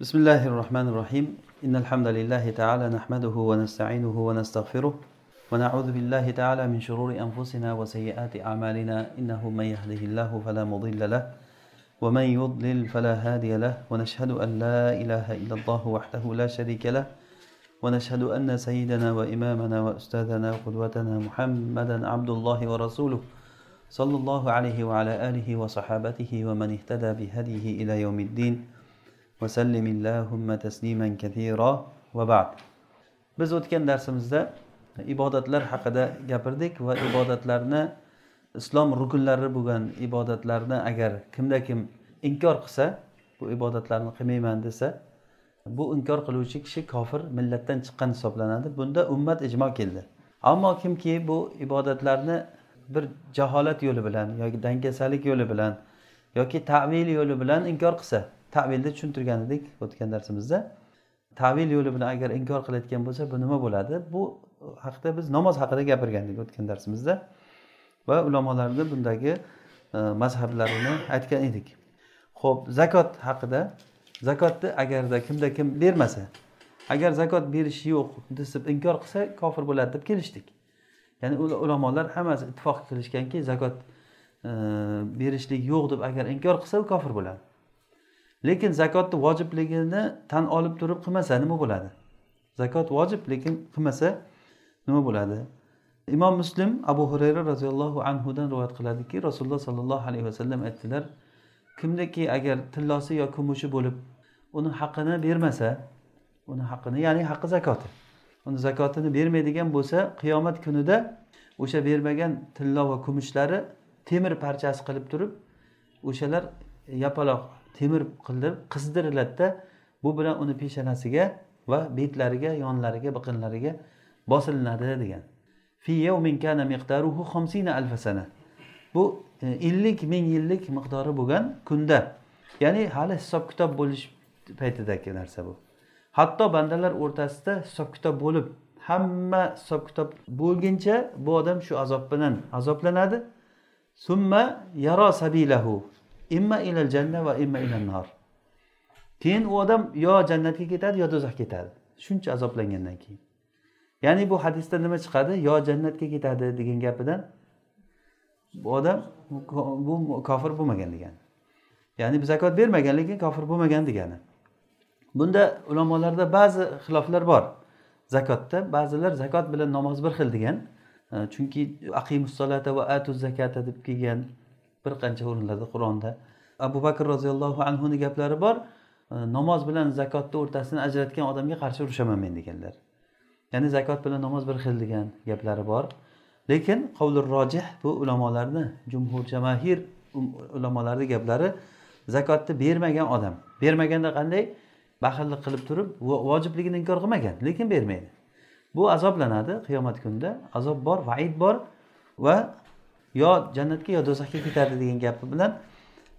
بسم الله الرحمن الرحيم. إن الحمد لله تعالى نحمده ونستعينه ونستغفره ونعوذ بالله تعالى من شرور أنفسنا وسيئات أعمالنا. إنه من يهده الله فلا مضل له ومن يضلل فلا هادي له. ونشهد أن لا إله إلا الله وحده لا شريك له. ونشهد أن سيدنا وإمامنا وأستاذنا وقدوتنا محمدا عبد الله ورسوله صلى الله عليه وعلى آله وصحابته ومن اهتدى بهديه إلى يوم الدين. vasallim illahumma tasliman kathira va ba'd. Biz o'tgan darsimizda ibodatlar haqida gapirdik va ibodatlarni islom rukunlari bo'lgan ibodatlarni agar kimda kim inkor qilsa bu ibodatlarni qilmayman desa bu inkor qiluvchi kishi kofir millatdan chiqqan hisoblanadi. Bunda ummat ijmo keldi. Ammo kimki bu ibodatlarni bir jaholat yo'li bilan yoki dangasalik yo'li bilan yoki tavil yo'li bilan inkor qilsa tavilni tushuntirgan edik o'tgan darsimizda. Tavil yo'li bilan agar inkor qilayotgan bo'lsa bu nima bo'ladi? Bu haqida biz namoz haqida gapirgandik o'tgan darsimizda va ulamolarni bundagi e, mazhablarini aytgan edik. Ho'p zakot haqida zakotni agarda kimda kim bermasa agar zakot berish yo'q deb inkor qilsa kofir bo'ladi deb kelishdik. Ya'ni ulamolar hammasi ittifoq qilishganki zakot e, berishlik yo'q deb agar inkor qilsa u kofir bo'ladi. Lekin zakotni vojibligini tan olib turib qilmasa nima bo'ladi? Zakot vojib lekin qilmasa nima bo'ladi? Imom muslim abu hurayra roziyallohu anhudan rivoyat qiladiki rasululloh sollallohu alayhi vasallam aytdilar kimniki agar tillosi yo kumushi bo'lib uni haqqini bermasa uni haqqini ya'ni haqqi zakoti uni zakotini bermaydigan bo'lsa qiyomat kunida o'sha bermagan tillo va kumushlari temir parchasi qilib turib o'shalar yapaloq temir qilib qizdiriladida bu bilan uni peshonasiga va betlariga yonlariga biqinlariga bosilinadi degan. Fi kana miqdaruhu alf sana. Bu e, ellik ming yillik miqdori bo'lgan kunda. Ya'ni hali hisob kitob bo'lish paytidagi narsa bu. Hatto bandalar o'rtasida hisob kitob bo'lib hamma hisob kitob bo'lguncha bu odam shu azob bilan azoblanadi. Summa yaro sabilahu. Imma ilal janna va imma ilal nar. Keyin u odam yo jannatga ketadi yo do'zaxga ketadi. Shuncha azoblangandan keyin. Ya'ni bu hadisda nima chiqadi? Yo jannatga ketadi degan gapidan bu odam bu kofir bo'lmagan degani. Ya'ni zakot bermagan lekin kofir bo'lmagan degani. Bunda ulamolarda ba'zi xiloflar bor. Zakotda ba'zilar zakot bilan namoz bir xil degan e, chunki aqimussolata va atu zakata deb kelgan bir qancha o'rinlarda qur'onda. Abu bakr roziyallohu anhuni gaplari bor namoz bilan zakotni o'rtasini ajratgan odamga qarshi urushaman men deganlar. Ya'ni zakot bilan namoz bir xil degan gaplari bor. Lekin qovlur rojih bu ulamolarni jumhur jamahir um, ulamolarni gaplari zakotni bermagan odam. Bermaganda qanday? Baxillik qilib turib vojibligini inkor qilmagan lekin bermaydi. Bu azoblanadi qiyomat kunida. Azob bor vaid bor va yo jannatga yo do'zaxga ketadi degan gapi bilan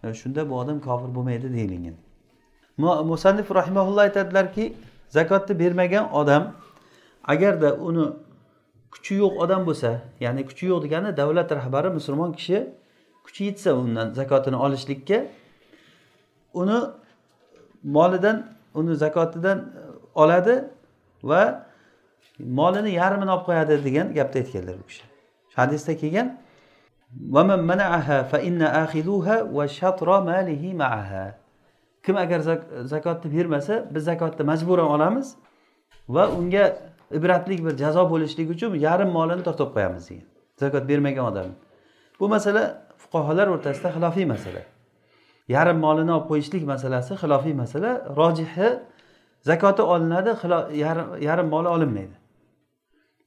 e, shunda bu odam kofir bo'lmaydi deyilgan. Musannif rahimaulloh aytadilarki zakotni bermagan odam agarda uni kuchi yo'q odam bo'lsa ya'ni kuchi yo'q degani davlat rahbari musulmon kishi kuchi yetsa undan zakotini olishlikka uni molidan uni zakotidan e, oladi va molini yarmini olib qo'yadi degan gapni aytganlar bu kishi. Hadisda kelgan ومن منعها فإن آخذوها وشطر ماله معها kim agar zakotni bermasa biz zakotni majburan olamiz va unga ibratlik bir jazo bo'lishligi uchun yarim molini tortib qo'yamiz degan zakot bermagan odam bu masala fuqarolar o'rtasida xilofiy masala yarim molini olib qo'yishlik masalasi xilofiy masala rojihi zakoti olinadi yarim moli olinmaydi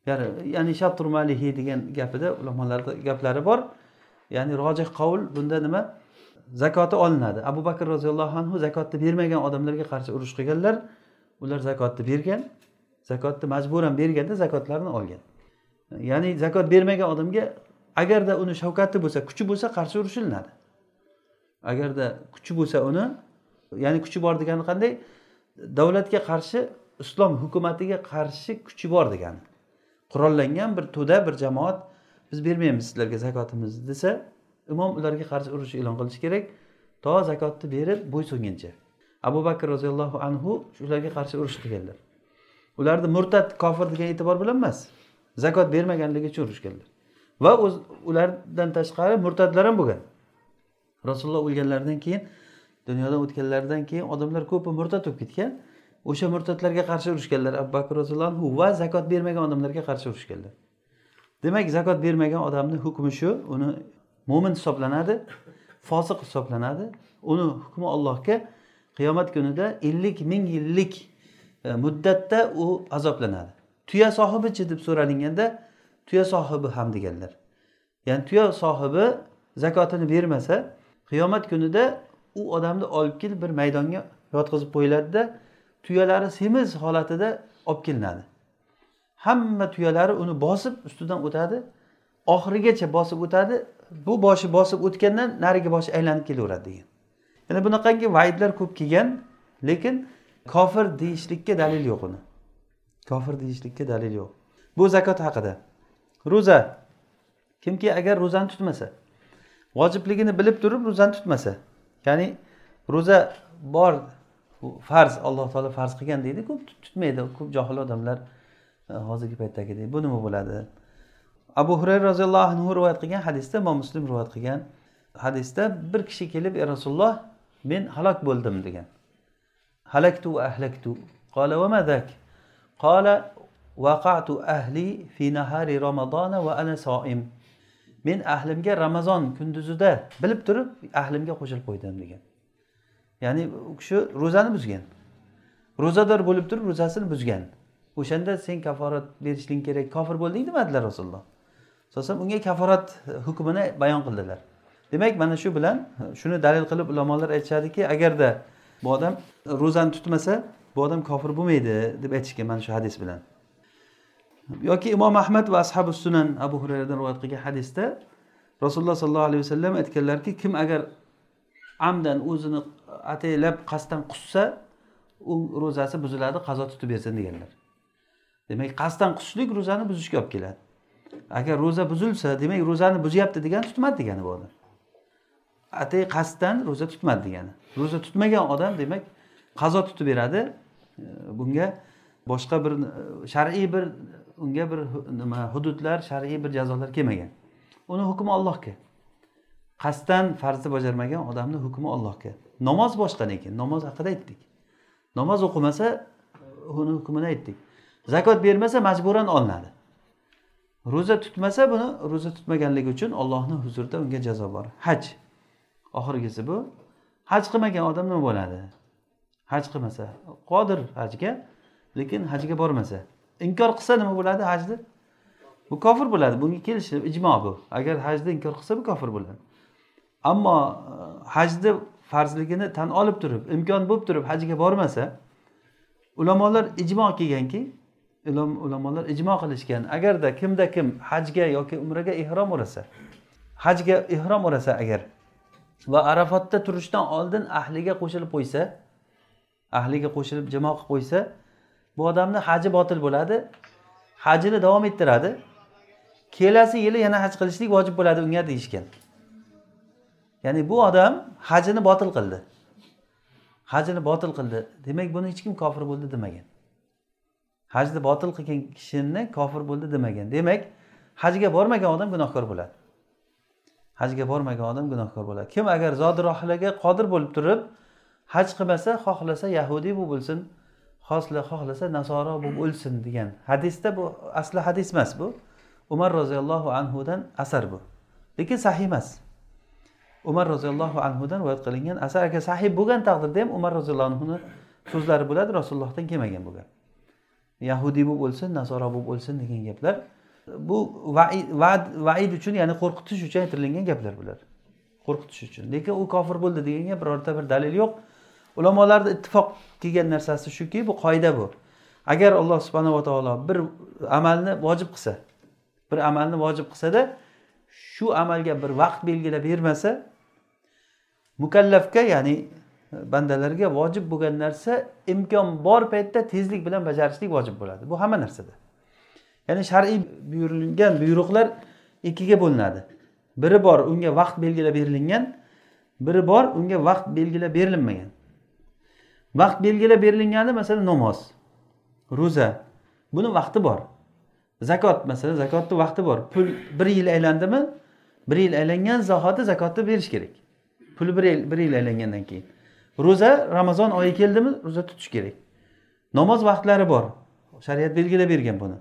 Ya'ni shatrumalihi degan gapida ulamolarni gaplari bor. Ya'ni rojih qovul bunda nima? Zakoti olinadi. Abu bakr roziyallohu anhu zakotni bermagan odamlarga qarshi urush qilganlar ular zakotni bergan zakotni majburan berganda zakotlarini olgan. Ya'ni zakot bermagan odamga agarda uni shavkati bo'lsa kuchi bo'lsa qarshi urushilinadi agarda kuchi bo'lsa uni ya'ni kuchi bor degani qanday? Davlatga qarshi islom hukumatiga qarshi kuchi bor degani. Qurollangan bir to'da bir jamoat biz bermaymiz sizlarga zakotimizni desa imom ularga qarshi urush e'lon qilishi kerak. To zakotni berib bo'ysunguncha abu bakr roziyallohu anhu shularga qarshi urush qilganlar. Ularni murtad kofir degan e'tibor bilan emas zakot bermaganligi uchun urushganlar va o'z ulardan tashqari murtadlar ham bo'lgan. Rasululloh o'lganlaridan keyin dunyodan o'tganlaridan keyin odamlar ko'pi murtad bo'lib ketgan. O'sha murtadlarga qarshi urushganlar abu bakr roziyallohu anhu va zakot bermagan odamlarga qarshi urushganlar. Demak zakot bermagan odamni hukmi shu uni mo'min hisoblanadi fosiq hisoblanadi. Uni hukmi allohga qiyomat kunida ellik ming yillik e, muddatda u azoblanadi. Tuya sohibichi deb so'ralinganda tuya sohibi ham deganlar. Ya'ni tuya sohibi zakotini bermasa qiyomat kunida u odamni olib kelib bir maydonga yotqizib qo'yiladida tuyalari semiz holatida olib kelinadi. Hamma tuyalari uni bosib ustidan o'tadi. Oxirigacha bosib o'tadi. Bu boshi bosib o'tgandan narigi boshi aylanib kelaveradi degan. Yana bunaqangi vaydlar ko'p kelgan lekin kofir deyishlikka dalil yo'q uni. Kofir deyishlikka dalil yo'q. Bu zakot haqida. Ro'za. Kimki agar ro'zani tutmasa vojibligini bilib turib ro'zani tutmasa ya'ni ro'za bor farz alloh taolo farz qilgan deydi ko'p tutmaydi. Ko'p johil odamlar e, hozirgi paytdagidek bu nima bo'ladi? Abu hurayra roziyallohu anhu rivoyat qilgan hadisda imom muslim rivoyat qilgan hadisda bir kishi kelib ey rasululloh men halok bo'ldim degan. Halaktu ahlaktu. Qola va madak qola vaqatu ahli fi nahari ramazona va ana soim men ahlimga ramazon kunduzida bilib turib ahlimga qo'shilib qo'ydim degan. Ya'ni u kishi ro'zani buzgan. Ro'zador bo'lib turib ro'zasini buzgan. O'shanda sen kaforat berishing kerak kofir bo'lding demadilar rasululloh. Asosan unga kaforat hukmini bayon qildilar. Demak mana shu bilan shuni dalil qilib ulamolar aytishadiki agarda bu odam ro'zani tutmasa bu odam kofir bo'lmaydi deb aytishgan mana shu hadis bilan. Yoki imom ahmad va ashabi sunan abu hurayradan rivoyat qilgan hadisda rasululloh sollallohu alayhi vasallam aytganlarki kim agar amdan o'zini ataylab qasddan qussa u ro'zasi buziladi qazo tutib bersin deganlar. Demak qasddan qusishlik ro'zani buzishga olib keladi. Agar ro'za buzilsa demak ro'zani buzyapti degani tutmadi degani bu odam. Atay qasddan ro'za tutmadi degani. Ro'za tutmagan odam demak qazo tutib beradi. Bunga boshqa bir e, shar'iy bir unga bir nima hududlar shar'iy bir jazolar kelmagan. Uni hukmi ollohga qasddan farzni bajarmagan odamni hukmi ollohga namoz boshqa lekin namoz haqida aytdik. Namoz o'qimasa uni hukmini aytdik. Zakot bermasa majburan olinadi. Ro'za tutmasa buni ro'za tutmaganligi uchun ollohni huzurida unga jazo bor. Haj. Oxirgisi bu. Haj qilmagan odam nima bo'ladi? Haj qilmasa qodir hajga lekin hajga bormasa. Inkor qilsa nima bo'ladi hajni? Bu kofir bo'ladi. Bunga kelishib ijmo bu. Agar hajni inkor qilsa bu kofir bo'ladi. Ammo e, hajni farzligini tan olib turib imkon bo'lib turib hajga bormasa ulamolar ijmo kelganki ulamolar ijmo qilishgan. Agarda kimda kim hajga yoki umraga ehrom o'rasa hajga ehrom o'rasa agar va arafatda turishdan oldin ahliga qo'shilib qo'ysa ahliga qo'shilib jimo qilib qo'ysa bu odamni haji botil bo'ladi hajini davom ettiradi. Kelasi yili yana haj qilishlik vojib bo'ladi unga deyishgan. Ya'ni bu odam hajini botil qildi. Hajini botil qildi. Demak buni hech kim kofir bo'ldi demagan. Hajni botil qilgan kishini kofir bo'ldi demagan. Demak hajga bormagan odam gunohkor bo'ladi. Hajga bormagan odam gunohkor bo'ladi. Kim agar zodi rohilaga qodir bo'lib turib haj qilmasa xohlasa yahudiy bo'lib o'lsin xohlasa nasoro bo'lib o'lsin degan hadisda bu asli hadis emas bu. Umar roziyallohu anhudan asar bu. Lekin sahiy emas. Umar roziyallohu anhudan rivoyat qilingan asar agar sahih bo'lgan taqdirda ham umar roziyallohu anhuni so'zlari bo'ladi rasulullohdan kelmagan bo'lgan. Yahudiy bo'lib o'lsin nasoro bo'lib o'lsin degan gaplar bu vaid uchun ya'ni qo'rqitish uchun aytilingan gaplar bular. Qo'rqitish uchun. Lekin u kofir bo'ldi deganga birorta bir dalil yo'q. Ulamolarni ittifoq kelgan narsasi shuki bu qoida bu. Agar alloh subhanava taolo bir amalni vojib qilsa bir amalni vojib qilsada shu amalga bir vaqt belgilab bermasa mukallafga ya'ni e, bandalarga vojib bo'lgan narsa imkon bor paytda tezlik bilan bajarishlik vojib bo'ladi. Bu hamma narsada. Ya'ni shar'iy buyurilgan buyruqlar ikkiga bo'linadi. Biri bor unga vaqt belgilab berilingan biri bor unga vaqt belgilab berilmagan. Vaqt belgilab berilingani masalan namoz ro'za buni vaqti bor. Zakot masalan zakotni vaqti bor. Pul bir yil aylandimi bir yil aylangan zahoti zakotni berish kerak. Puli bir yil bir yil aylangandan keyin. Ro'za ramazon oyi keldimi ro'za tutish kerak. Namoz vaqtlari bor. Shariat belgilab bergan buni.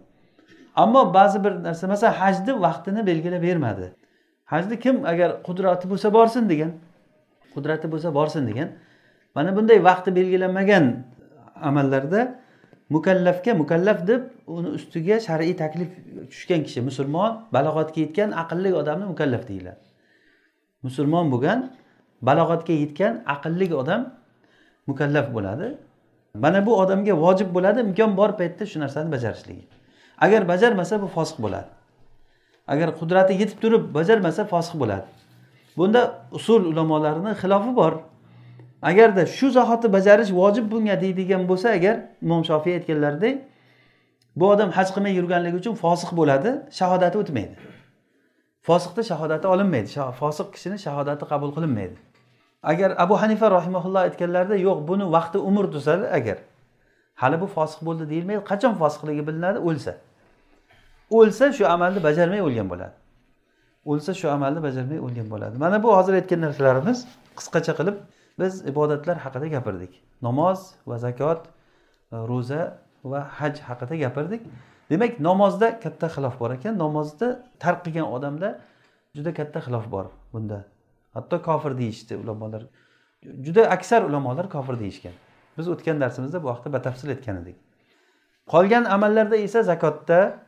Ammo ba'zi bir narsa masalan hajni vaqtini belgilab bermadi. Hajni kim agar qudrati bo'lsa borsin degan qudrati bo'lsa borsin degan mana bunday vaqti belgilanmagan amallarda mukallafga mukallaf deb uni ustiga shar'iy taklif tushgan kishi musulmon balog'atga yetgan aqlli odamni mukallaf deyiladi. Musulmon bo'lgan balog'atga yetgan aqlli odam mukallaf bo'ladi. Mana bu odamga vojib bo'ladi imkon bor paytda shu narsani bajarishligi. Agar bajarmasa bu fosiq bo'ladi. Agar qudrati yetib turib bajarmasa fosiq bo'ladi. Bunda usul ulamolarini xilofi bor. Agarda shu zahoti bajarish vojib bunga deydigan bo'lsa agar imom shofiy aytganlaridek bu odam haj qilmay yurganligi uchun fosiq bo'ladi shahodati o'tmaydi. Fosiqni shahodati olinmaydi. Fosiq kishini shahodati qabul qilinmaydi. Agar abu hanifa rahimaulloh aytganlarida yo'q buni vaqti umr tuzadi agar hali bu fosiq bo'ldi deyilmaydi qachon fosiqligi bilinadi? O'lsa. O'lsa shu amalni bajarmay o'lgan bo'ladi. O'lsa shu amalni bajarmay o'lgan bo'ladi. Mana bu hozir aytgan narsalarimiz qisqacha qilib biz ibodatlar haqida gapirdik. Namoz va zakot e, ro'za va haj haqida gapirdik. Demak namozda katta xilof bor ekan. Namozni tark qilgan odamda juda katta xilof bor bunda. Hatto kofir deyishdi ulamolar. Juda aksar ulamolar kofir deyishgan. Biz o'tgan darsimizda bu haqida batafsil aytgan edik. Qolgan amallarda esa zakotda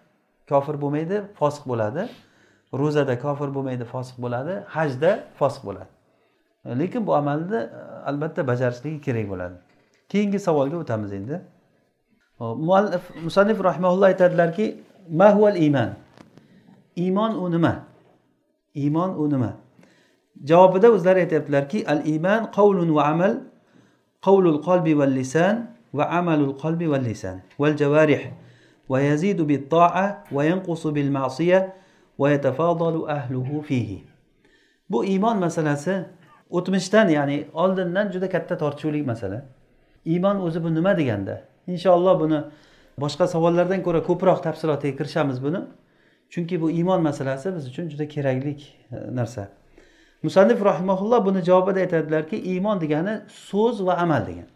kofir bo'lmaydi fosiq bo'ladi. Ro'zada kofir bo'lmaydi fosiq bo'ladi. Hajda fosiq bo'ladi. Lekin bu amalni e, albatta bajarishligi kerak bo'ladi. Keyingi savolga o'tamiz endi. Muallif musannif rahimaulloh aytadilarki mahval iymon iymon u nima? Iymon u nima? Javobida o'zlari aytyaptilarki al iymon qavlun va amal qavlul qalbi val lisan va amalul qalbi val lisan. Val javarih va yazidu bit to'a va yanqusu bil ma'siya va yatafadalu ahluhu fihi. Bu iymon masalasi o'tmishdan ya'ni oldindan juda katta tortishuvli masala. Iymon o'zi bu nima deganda? Inshaalloh buni boshqa savollardan ko'ra ko'proq tafsilotga kirishamiz buni. Chunki bu iymon masalasi biz uchun juda kerakli narsa. Musannif rahimaulloh buni javobida aytadilarki iymon degani so'z va amal degan.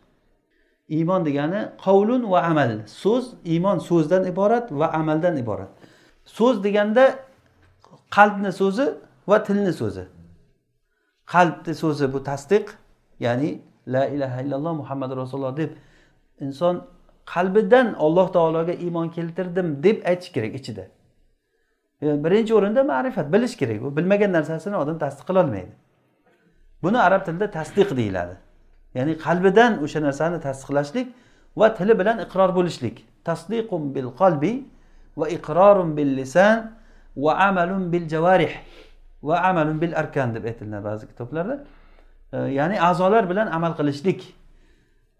Iymon degani qavlun va amal. So'z iymon so'zdan iborat va amaldan iborat. So'z deganda qalbni so'zi va tilni so'zi. Qalbni so'zi bu tasdiq ya'ni la ilaha illalloh muhammad rasululloh deb inson qalbidan alloh taologa iymon keltirdim deb aytish kerak ichida. Birinchi o'rinda ma'rifat bilish kerak u. Bilmagan narsasini odam tasdiq qilolmaydi buni arab tilida tasdiq deyiladi. Ya'ni qalbidan o'sha narsani tasdiqlashlik va tili bilan iqror bo'lishlik. Tasdiqum bil qalbi va iqrorum bil lisan va amalun bil javarih va amalun bil arkan deb aytiladi ba'zi kitoblarda. Ya'ni a'zolar bilan amal qilishlik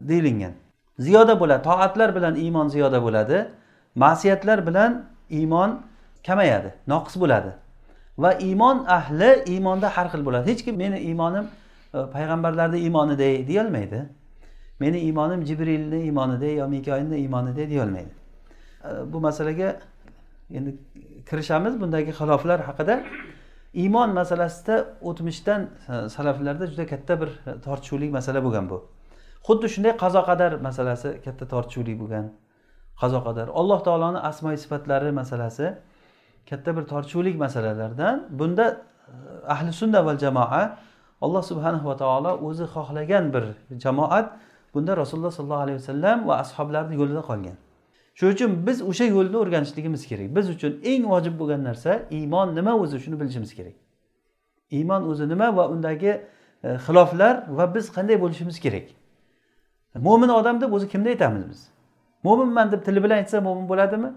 deyilgan. Ziyoda bo'ladi toatlar bilan iymon ziyoda bo'ladi. Ma'siyatlar bilan iymon kamayadi noqis bo'ladi. Va iymon ahli iymonda har xil bo'ladi. Hech kim meni iymonim e, payg'ambarlarni iymoniday deyolmaydi. Meni iymonim jibrilni iymoniday yo mikoilni iymoniday deyolmaydi. E, bu masalaga endi kirishamiz. Bundagi xiloflar haqida iymon masalasida o'tmishdan e, salaflarda juda katta bir tortishuvli masala bo'lgan bu. Xuddi shunday qazo qadar masalasi katta tortishuvli bo'lgan. Qazo qadar. Alloh taoloni asmoi sifatlari masalasi katta bir tortishuvlik masalalardan. Bunda e, ahli sunna va jamoa alloh subhanahu va taolo o'zi xohlagan bir jamoat. Bunda rasululloh sollallohu alayhi vasallam va ashoblarni yo'lida qolgan. Shuning uchun biz o'sha yo'lni o'rganishligimiz kerak. Biz uchun eng vojib bo'lgan narsa iymon nima o'zi shuni bilishimiz kerak. Iymon o'zi nima va undagi e, xiloflar va biz qanday bo'lishimiz kerak? Mo'min odam deb o'zi kimni aytamiz biz? Mo'minman deb tili bilan aytsa mo'min bo'ladimi?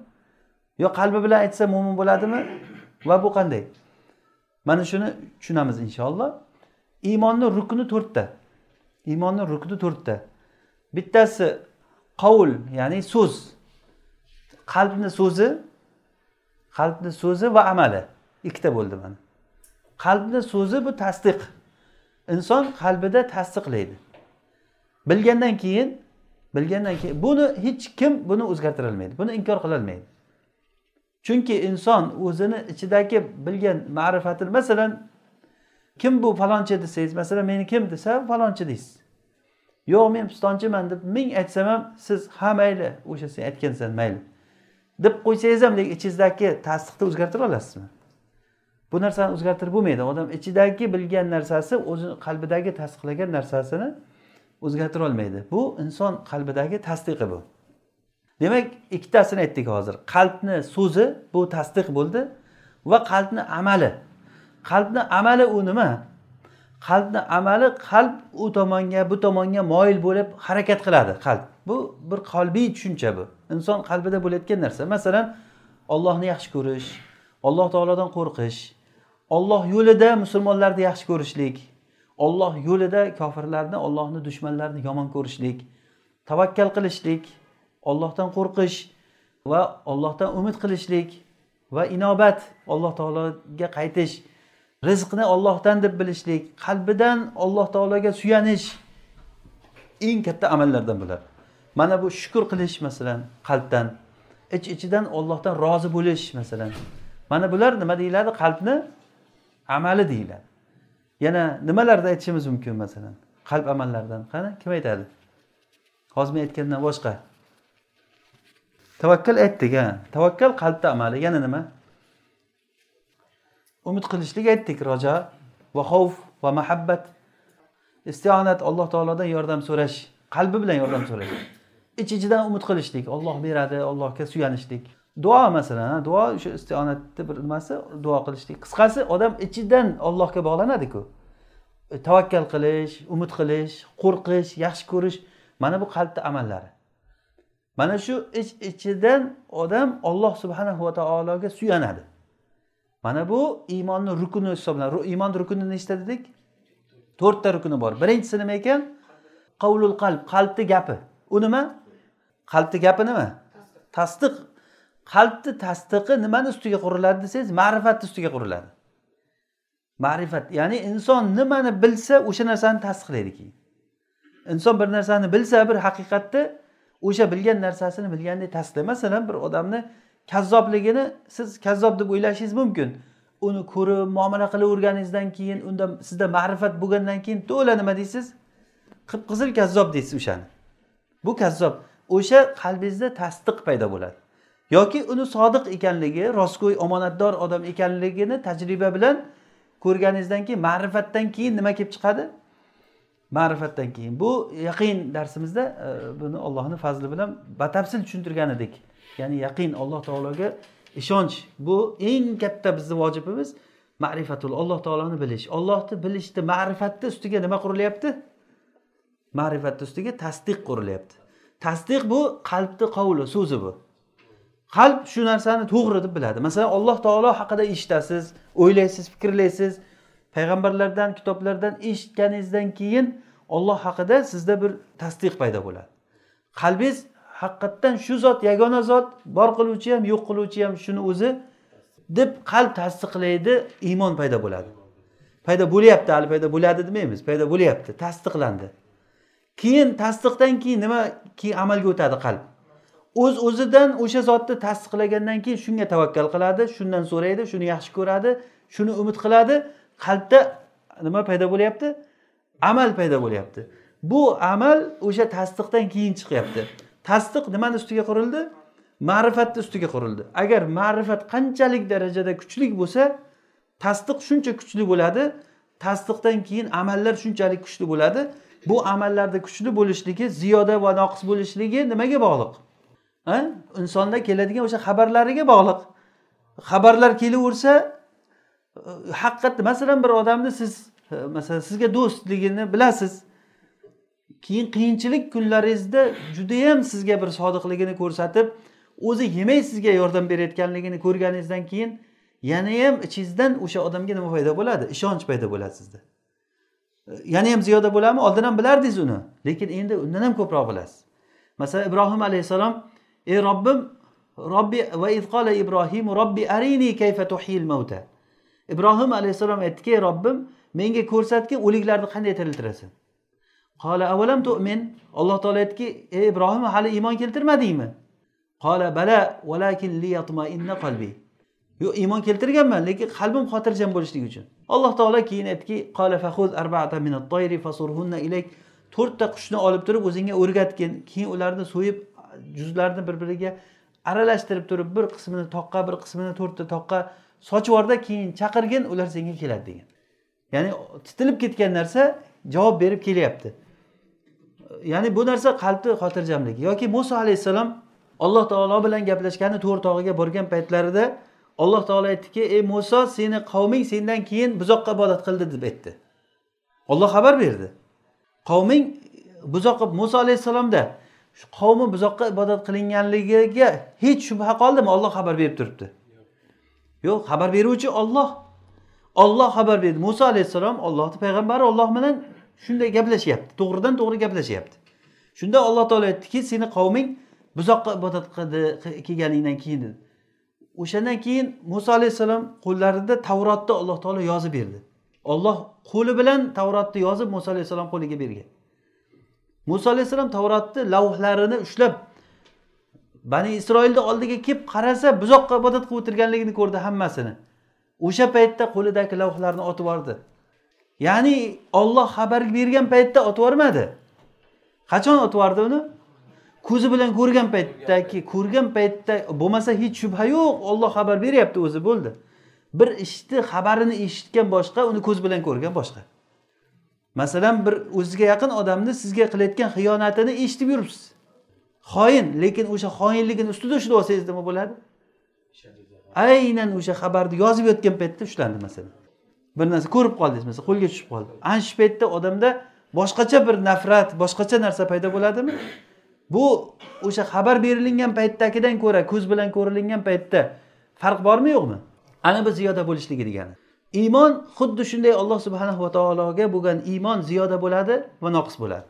Yo qalbi bilan aytsa mo'min bo'ladimi? Va bu qanday? Mana shuni tushunamiz inshaalloh. Iymonni rukni to'rtta. Iymonni rukni to'rtta. Bittasi qovul ya'ni so'z. Qalbni so'zi qalbni so'zi va amali. Ikkita bo'ldi mana. Qalbni so'zi bu tasdiq. Inson qalbida tasdiqlaydi. Bilgandan keyin bilgandan keyin buni hech kim buni o'zgartira olmaydi buni inkor qilolmaydi. Chunki inson o'zini ichidagi bilgan ma'rifatini masalan kim bu falonchi desangiz masalan meni kim desa falonchi deysiz. Yo'q men pistonchiman deb ming aytsam ham siz ha mayli o'sha sen aytgansan mayli deb qo'ysangiz ham lekin ichingizdagi tasdiqni o'zgartira olasizmi? Bu narsani o'zgartirib bo'lmaydi. Odam ichidagi bilgan narsasi o'zini qalbidagi tasdiqlagan narsasini o'zgartira olmaydi. Bu inson qalbidagi tasdiqi bu. Demak ikkitasini aytdik hozir. Qalbni so'zi bu tasdiq bo'ldi va qalbni amali. Qalbni amali u nima? Qalbni amali qalb u tomonga bu tomonga moyil bo'lib harakat qiladi qalb. Bu bir qalbiy tushuncha bu. Inson qalbida bo'layotgan narsa. Masalan ollohni yaxshi ko'rish alloh taolodan qo'rqish olloh yo'lida musulmonlarni yaxshi ko'rishlik olloh yo'lida kofirlarni ollohni dushmanlarini yomon ko'rishlik tavakkal qilishlik ollohdan qo'rqish va ollohdan umid qilishlik va inobat alloh taologa qaytish rizqni ollohdan deb bilishlik qalbidan alloh taologa suyanish eng katta amallardan bular mana bu shukur qilish masalan qalbdan ich ichidan ollohdan rozi bo'lish masalan. Mana bular nima deyiladi? Qalbni amali deyiladi. Yana nimalarni aytishimiz mumkin masalan? Qalb amallaridan qani? Kim aytadi? Hozir men aytgandan boshqa. Tavakkal aytdik a tavakkal qalbni amali yana nima? Umid qilishlik aytdik roja va xavf va muhabbat istionat alloh taolodan yordam so'rash qalbi bilan yordam so'rash. Ich ichidan umid qilishlik olloh beradi allohga suyanishlik. Duo masalan duo o'sha istionatni bir nimasi? Duo qilishlik. Qisqasi odam ichidan ollohga bog'lanadiku. E, tavakkal qilish umid qilish qo'rqish yaxshi ko'rish mana bu qalbni amallari. Mana shu ich ichidan odam olloh subhanahu va taologa suyanadi. Mana bu iymonni rukuni hisoblanadi. Iymon rukuni nechta dedik? To'rtta rukuni bor. Birinchisi nima ekan? Qavlul qalb qalbni gapi. U nima? Qalbni gapi nima? Tasdiq. Qalbni tasdiqi nimani ustiga quriladi desangiz ma'rifatni ustiga quriladi. Ma'rifat ya'ni inson nimani bilsa o'sha narsani tasdiqlaydi keyin. Inson bir narsani bilsa bir haqiqatni o'sha bilgan narsasini bilgandek tasdiqlaydi masalan bir odamni kazzobligini siz kazzob deb o'ylashingiz mumkin. Uni ko'rib muomala qilaverganingizdan keyin unda sizda ma'rifat bo'lgandan keyin to'la nima deysiz? Qip qizil kazzob deysiz o'shani. Bu kazzob o'sha qalbingizda tasdiq paydo bo'ladi. Yoki uni sodiq ekanligi rostgo'y omonatdor odam ekanligini tajriba bilan ko'rganingizdan keyin ma'rifatdan keyin nima kelib chiqadi? Ma'rifatdan keyin. Bu yaqin darsimizda e, buni ollohni fazli bilan batafsil tushuntirgan edik ya'ni yaqin alloh taologa ishonch. Bu eng katta bizni vojibimiz. Ma'rifatul alloh taoloni bilish. Ollohni bilishni ma'rifatni ustiga nima qurilyapti? Ma'rifatni ustiga tasdiq qurilyapti. Tasdiq bu qalbni qovli so'zi bu. Qalb shu narsani to'g'ri deb biladi. Masalan alloh taolo haqida eshitasiz o'ylaysiz fikrlaysiz. Payg'ambarlardan kitoblardan eshitganingizdan keyin olloh haqida sizda bir tasdiq paydo bo'ladi. Qalbingiz haqiqatdan shu zot yagona zot bor qiluvchi ham yo'q qiluvchi ham shuni o'zi deb qalb tasdiqlaydi iymon paydo bo'ladi. Paydo bo'lyapti hali paydo bo'ladi demaymiz paydo bo'lyapti tasdiqlandi. Keyin tasdiqdan keyin nima keyin amalga o'tadi qalb? O'z uz o'zidan o'sha zotni tasdiqlagandan keyin shunga tavakkal qiladi shundan so'raydi shuni yaxshi ko'radi shuni umid qiladi. Qalbda nima paydo bo'lyapti? Amal paydo bo'lyapti. Bu amal o'sha tasdiqdan keyin chiqyapti. Tasdiq nimani ustiga qurildi? Ma'rifatni ustiga qurildi. Agar ma'rifat qanchalik darajada kuchli bo'lsa tasdiq shuncha kuchli bo'ladi. Tasdiqdan keyin amallar shunchalik kuchli bo'ladi. Bu amallarda kuchli bo'lishligi ziyoda va noqis bo'lishligi nimaga bog'liq? Insonda keladigan o'sha xabarlariga bog'liq. Xabarlar kelaversa haqiqatda masalan bir odamni siz e, masalan sizga do'stligini bilasiz. Keyin qiyinchilik kunlaringizda judayam sizga bir sodiqligini ko'rsatib o'zi yemay sizga yordam berayotganligini ko'rganingizdan keyin yanayam ichingizdan o'sha odamga nima paydo bo'ladi? Ishonch paydo bo'ladi sizda. E, Yana ham ziyoda bo'ladimi oldin ham bilardingiz uni lekin endi undan ham ko'proq bilasiz. Masalan ibrohim alayhissalom ey robbim robbi va izqola ibrohim robbi arini kayfa tuhil mavta ibrohim alayhissalom aytdiki ey robbim menga ko'rsatgin o'liklarni qanday tiriltirasan? Qola avalam tu'min? Alloh taolo aytdiki ey ibrohim hali iymon keltirmadingmi? Qola bala valakin liyatmainna qalbi. Yo'q iymon keltirganman lekin qalbim xotirjam bo'lishligi uchun. Alloh taolo keyin aytdiki qola fahuz arba'ata min at-tayri fasurhunna ilayk. To'rtta qushni olib turib o'zingga o'rgatgin. Keyin ularni so'yib juzlarini bir biriga aralashtirib turib bir qismini toqqa bir qismini to'rtta toqqa sochib yuborda keyin chaqirgin ular senga keladi degan. Ya'ni titilib ketgan narsa javob berib kelyapti. Ya'ni bu narsa qalbni xotirjamligi yoki muso alayhissalom alloh taolo bilan gaplashgani to'r tog'iga borgan paytlarida alloh taolo aytdiki ey muso seni qavming sendan keyin buzoqqa ibodat qildi deb aytdi. Olloh xabar berdi. Qavming buzoqqa muso alayhissalomda qavmi buzoqqa ibodat qilinganligiga hech shubha qoldimi? Olloh xabar berib turibdi. Yo'q xabar beruvchi olloh olloh xabar berdi. Muso alayhissalom ollohni payg'ambari olloh bilan shunday gaplashyapti. To'g'ridan to'g'ri gaplashyapti. Shunda alloh taolo aytdiki seni qavming buzoqqa ibodat qildi kelganingdan keyin dedi. O'shandan keyin muso alayhissalom qo'llarida tavrotni alloh taolo yozib berdi. Olloh qo'li bilan tavrotni yozib muso alayhissalom qo'liga bergan. Muso alayhissalom tavrotni lavhlarini ushlab bani isroilni oldiga kelib qarasa buzoqqa ibodat qilib o'tirganligini ko'rdi hammasini. O'sha paytda qo'lidagi lavhlarni otib yubordi. Ya'ni olloh xabar bergan paytda otib yubormadi. Qachon otib yubordi uni? Ko'zi bilan ko'rgan paytdagi ko'rgan paytda bo'lmasa hech shubha yo'q olloh xabar beryapti o'zi bo'ldi. Bir ishni xabarini eshitgan boshqa uni ko'z bilan ko'rgan boshqa. Masalan bir o'ziga yaqin odamni sizga qilayotgan xiyonatini eshitib yuribsiz. Xoin lekin o'sha xoinligini ustida ushlab olsangiz nima bo'ladi? Aynan o'sha xabarni yozib yotgan paytda ushlandi masalan. Bir narsa ko'rib qoldingiz masalan qo'lga tushib qoldi. Ana shu paytda odamda boshqacha bir nafrat boshqacha narsa paydo bo'ladimi? Bu o'sha xabar berilingan paytdagidan ko'ra ko'z bilan ko'rilingan paytda farq bormi yo'qmi? Ana bu ziyoda bo'lishligi degani. Iymon xuddi shunday alloh subhanahu va taologa bo'lgan iymon ziyoda bo'ladi va noqis bo'ladi.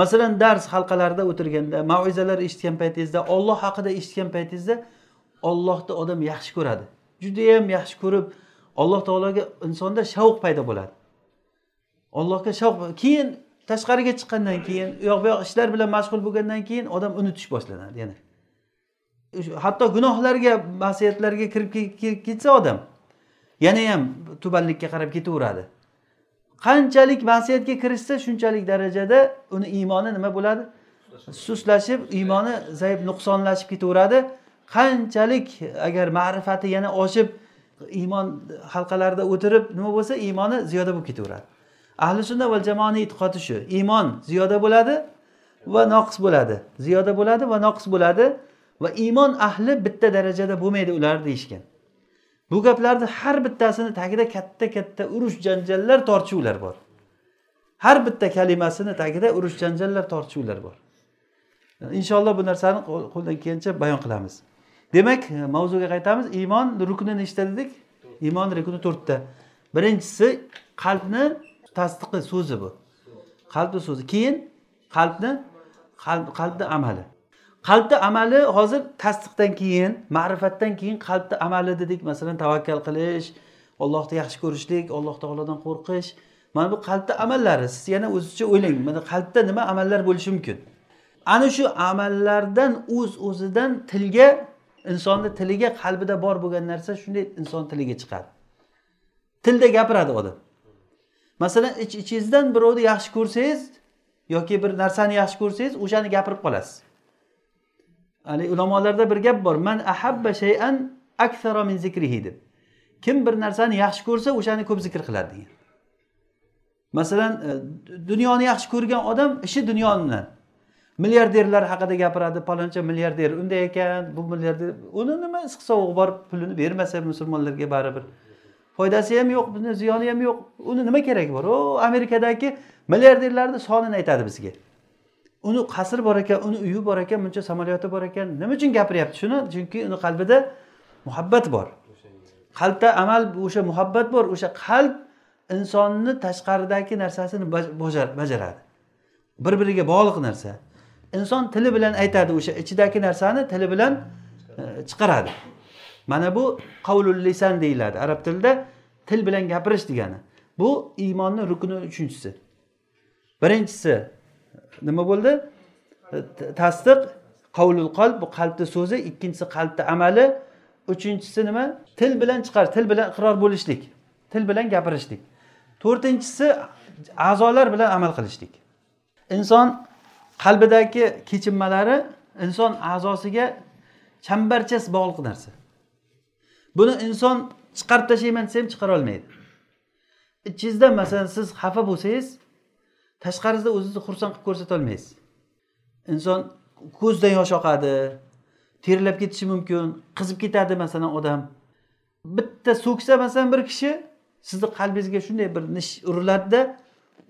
Masalan dars halqalarida o'tirganda maizalar eshitgan paytingizda olloh haqida eshitgan paytingizda ollohni odam yaxshi ko'radi. Judayam yaxshi ko'rib alloh taologa insonda shavq paydo bo'ladi. Allohga shavq keyin tashqariga chiqqandan keyin u yoq bu yoq ishlar bilan mashg'ul bo'lgandan keyin odam unutish boshlanadi yana. Hatto gunohlarga masiyatlarga kirib ketsa odam yana ham tubanlikka qarab ketaveradi. Qanchalik masiyatga kirishsa shunchalik darajada uni iymoni nima bo'ladi? Sustlashib iymoni zaif nuqsonlashib ketaveradi. Qanchalik agar ma'rifati yana oshib iymon halqalarida o'tirib nima bo'lsa iymoni ziyoda bo'lib ketaveradi. Ahli sunna va jamoani e'tiqodi shu. Iymon ziyoda bo'ladi va noqis bo'ladi. Ziyoda bo'ladi va noqis bo'ladi va iymon ahli bitta darajada bo'lmaydi ular deyishgan bu gaplarni har bittasini tagida katta katta urush janjallar tortishuvlar bor. Har bitta kalimasini tagida urush janjallar tortishuvlar bor. Inshaalloh bu narsani qo'ldan kelgancha bayon qilamiz. Demak e, mavzuga qaytamiz. Iymon rukni nechta dedik? Iymon rukni to'rtta. Birinchisi qalbni tasdiqi so'zi bu. Qalbni so'zi. Keyin qalbni qalbni amali. Qalbni amali hozir tasdiqdan keyin ma'rifatdan keyin qalbni amali dedik. Masalan tavakkal qilish ollohni yaxshi ko'rishlik alloh taolodan qo'rqish. Mana bu qalbni amallari. Siz yana o'zizcha o'ylang. Mana qalbda nima amallar bo'lishi mumkin? Ana shu amallardan o'z uz o'zidan tilga insonni tiliga qalbida bor bo'lgan narsa shunday inson tiliga chiqadi. Tilda gapiradi odam. Masalan ich ichingizdan birovni yaxshi ko'rsangiz yoki bir narsani yaxshi ko'rsangiz o'shani gapirib qolasiz. Haligi ulamolarda bir gap bor. Man ahabba shayan aksara min zikrihi deb. Kim bir narsani yaxshi ko'rsa o'shani ko'p zikr qiladi degan. Masalan e, dunyoni yaxshi ko'rgan odam ishi dunyo bilan milliarderlar haqida gapiradi paloncha milliarder unday ekan bu milliarder uni nima issiq sovug'i bor pulini bermasa musulmonlarga baribir. Foydasi ham yo'q buni ziyoni ham yo'q. Uni nima keragi bor? U amerikadagi milliarderlarni sonini aytadi bizga. Uni qasri bor ekan uni uyi bor ekan buncha samolyoti bor ekan. Nima uchun gapiryapti shuni? Chunki uni qalbida muhabbat bor. Qalbda amal o'sha muhabbat bor o'sha qalb insonni tashqaridagi narsasini bajaradi. Bir biriga bog'liq narsa. Inson tili bilan aytadi o'sha ichidagi narsani tili bilan e, chiqaradi. Mana bu qavlul lisan deyiladi arab tilida. Til bilan gapirish degani. Bu iymonni rukni uchinchisi. Birinchisi nima bo'ldi? Tasdiq qavlul qalb bu qalbni so'zi ikkinchisi qalbni amali uchinchisi nima? Til bilan chiqar til bilan iqror bo'lishlik til bilan gapirishlik. To'rtinchisi a'zolar bilan amal qilishlik. Inson qalbidagi kechinmalari inson a'zosiga chambarchas bog'liq narsa. Buni inson chiqarib tashlayman desa ham chiqara olmaydi. Ichingizda masalan siz xafa bo'lsangiz tashqarisida o'zingizni xursand qilib ko'rsata olmaysiz. Inson ko'zidan yosh oqadi terlab ketishi mumkin qizib ketadi masalan odam. Bitta so'ksa masalan bir kishi sizni qalbingizga shunday bir nish uriladida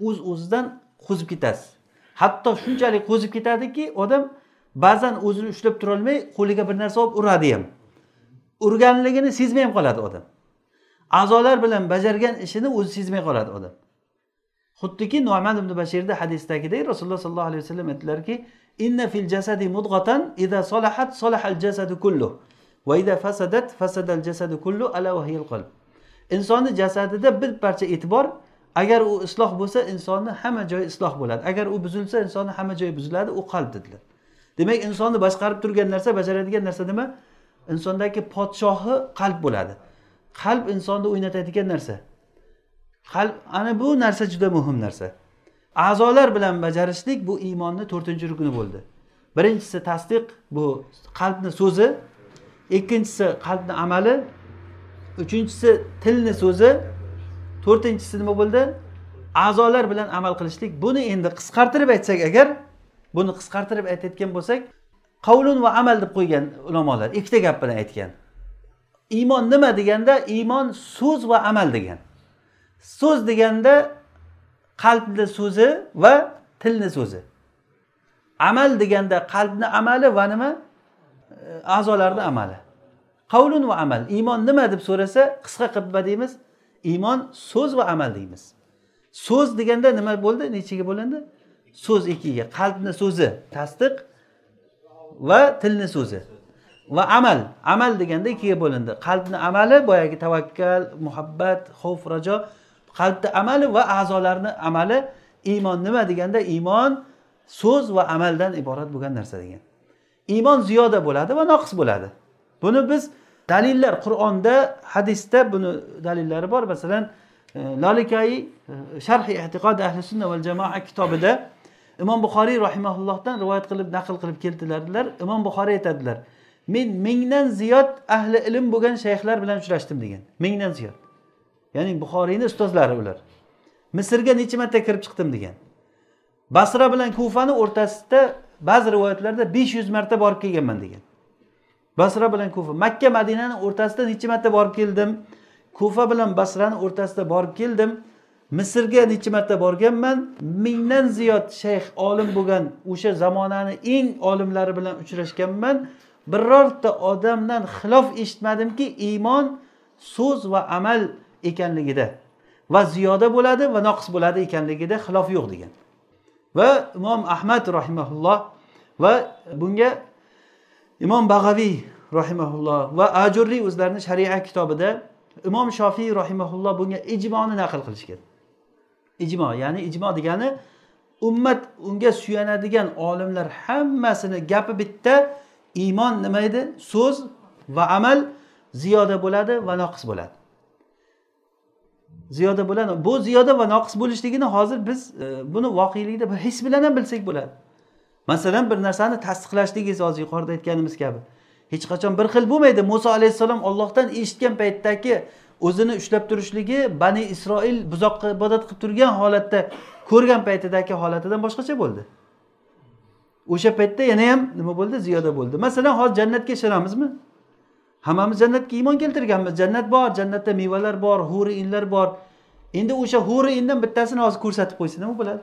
o'z o'zidan qo'zib ketasiz. Hatto shunchalik qo'zib ketadiki odam ba'zan o'zini ushlab turolmay qo'liga bir narsa olib uradi ham. Urganligini sezmay ham qoladi odam. A'zolar bilan bajargan ishini o'zi sezmay qoladi odam. Xuddiki noman ibn bashirni hadisdagidek rasululloh sollallohu alayhi vasallam aytdilarki inna fil jasadi mudg'atan idza solahat solahal jasadu kullu va idza fasadat fasadal jasadu kullu ala va qalb. Insonni jasadida bir parcha et bor agar u isloh bo'lsa insonni hamma joyi isloh bo'ladi. Agar u buzilsa insonni hamma joyi buziladi u qalb dedilar. Demak insonni boshqarib turgan narsa bajaradigan narsa nima? Insondagi podshohi qalb bo'ladi. Qalb insonni o'ynatadigan narsa. Qalb ana bu narsa juda muhim narsa. A'zolar bilan bajarishlik bu iymonni to'rtinchi rukni bo'ldi. Birinchisi tasdiq bu qalbni so'zi. Ikkinchisi qalbni amali. Uchinchisi tilni so'zi. To'rtinchisi nima bo'ldi? A'zolar bilan amal qilishlik. Buni endi qisqartirib aytsak agar buni qisqartirib aytayotgan bo'lsak qavlun va amal deb qo'ygan ulamolar ikkita gap bilan aytgan. Iymon nima deganda? Iymon so'z va amal degan. So'z deganda qalbni so'zi va tilni so'zi. Amal deganda qalbni amali va nima? E, a'zolarni amali. Qavlun va amal. Iymon nima deb so'rasa qisqa qilib nima deymiz? Iymon so'z va amal deymiz. So'z deganda nima bo'ldi? Nechiga bo'lindi? So'z ikkiga. Qalbni so'zi tasdiq va tilni so'zi. Va amal. Amal deganda ikkiga bo'lindi. Qalbni amali boyagi tavakkal muhabbat xavf rajo qalbni amali va a'zolarni amali iymon nima deganda iymon so'z va amaldan iborat bo'lgan narsa degan. Iymon ziyoda bo'ladi va noqis bo'ladi. Buni biz dalillar qur'onda hadisda buni dalillari bor. Masalan e, lolikai e, sharhi e'tiqod ahli sunna val jamoa kitobida imom buxoriy rahimaullohdan rivoyat qilib naql qilib keltiradilar. Imom buxoriy aytadilar men mingdan ziyod ahli ilm bo'lgan shayxlar bilan uchrashdim degan. Mingdan ziyod. Ya'ni buxoriyni ustozlari ular. Misrga necha marta kirib chiqdim degan. Basra bilan kufani o'rtasida ba'zi rivoyatlarda besh yuz marta borib kelganman degan. Basra bilan kufa makka madinani o'rtasida necha marta borib keldim. Kufa bilan basrani o'rtasida borib keldim. Misrga necha marta borganman. Mingdan ziyod shayx olim bo'lgan o'sha zamonani eng olimlari bilan uchrashganman. Birorta odamdan xilof eshitmadimki iymon so'z va amal ekanligida va ziyoda bo'ladi va noqis bo'ladi ekanligida xilof yo'q degan. Va imom ahmad rahimaulloh va bunga imom bag'aviy rahimaulloh va ajurriy o'zlarini shariat kitobida imom shofiy rahimaulloh bunga ijmoni naql qilishgan. Ijmo ya'ni ijmo degani ummat unga suyanadigan olimlar hammasini gapi bitta iymon nima edi? So'z va amal ziyoda bo'ladi va noqis bo'ladi. Ziyoda bo'ladi. Bu ziyoda va noqis bo'lishligini hozir biz e, buni voqelikda bir his bilan ham bilsak bo'ladi. Masalan bir narsani tasdiqlashligingiz hozir yuqorida aytganimiz kabi. Hech qachon bir xil bo'lmaydi. Muso alayhissalom ollohdan eshitgan paytdagi o'zini ushlab turishligi bani isroil buzoqqa ibodat qilib turgan holatda ko'rgan paytidagi holatidan boshqacha bo'ldi. O'sha paytda yana ham nima bo'ldi? Ziyoda bo'ldi. Masalan hozir jannatga ishonamizmi? Hammamiz jannatga iymon keltirganmiz. Jannat bor jannatda mevalar bor huri inlar bor. Endi o'sha huri indan bittasini hozir ko'rsatib qo'ysa nima bo'ladi.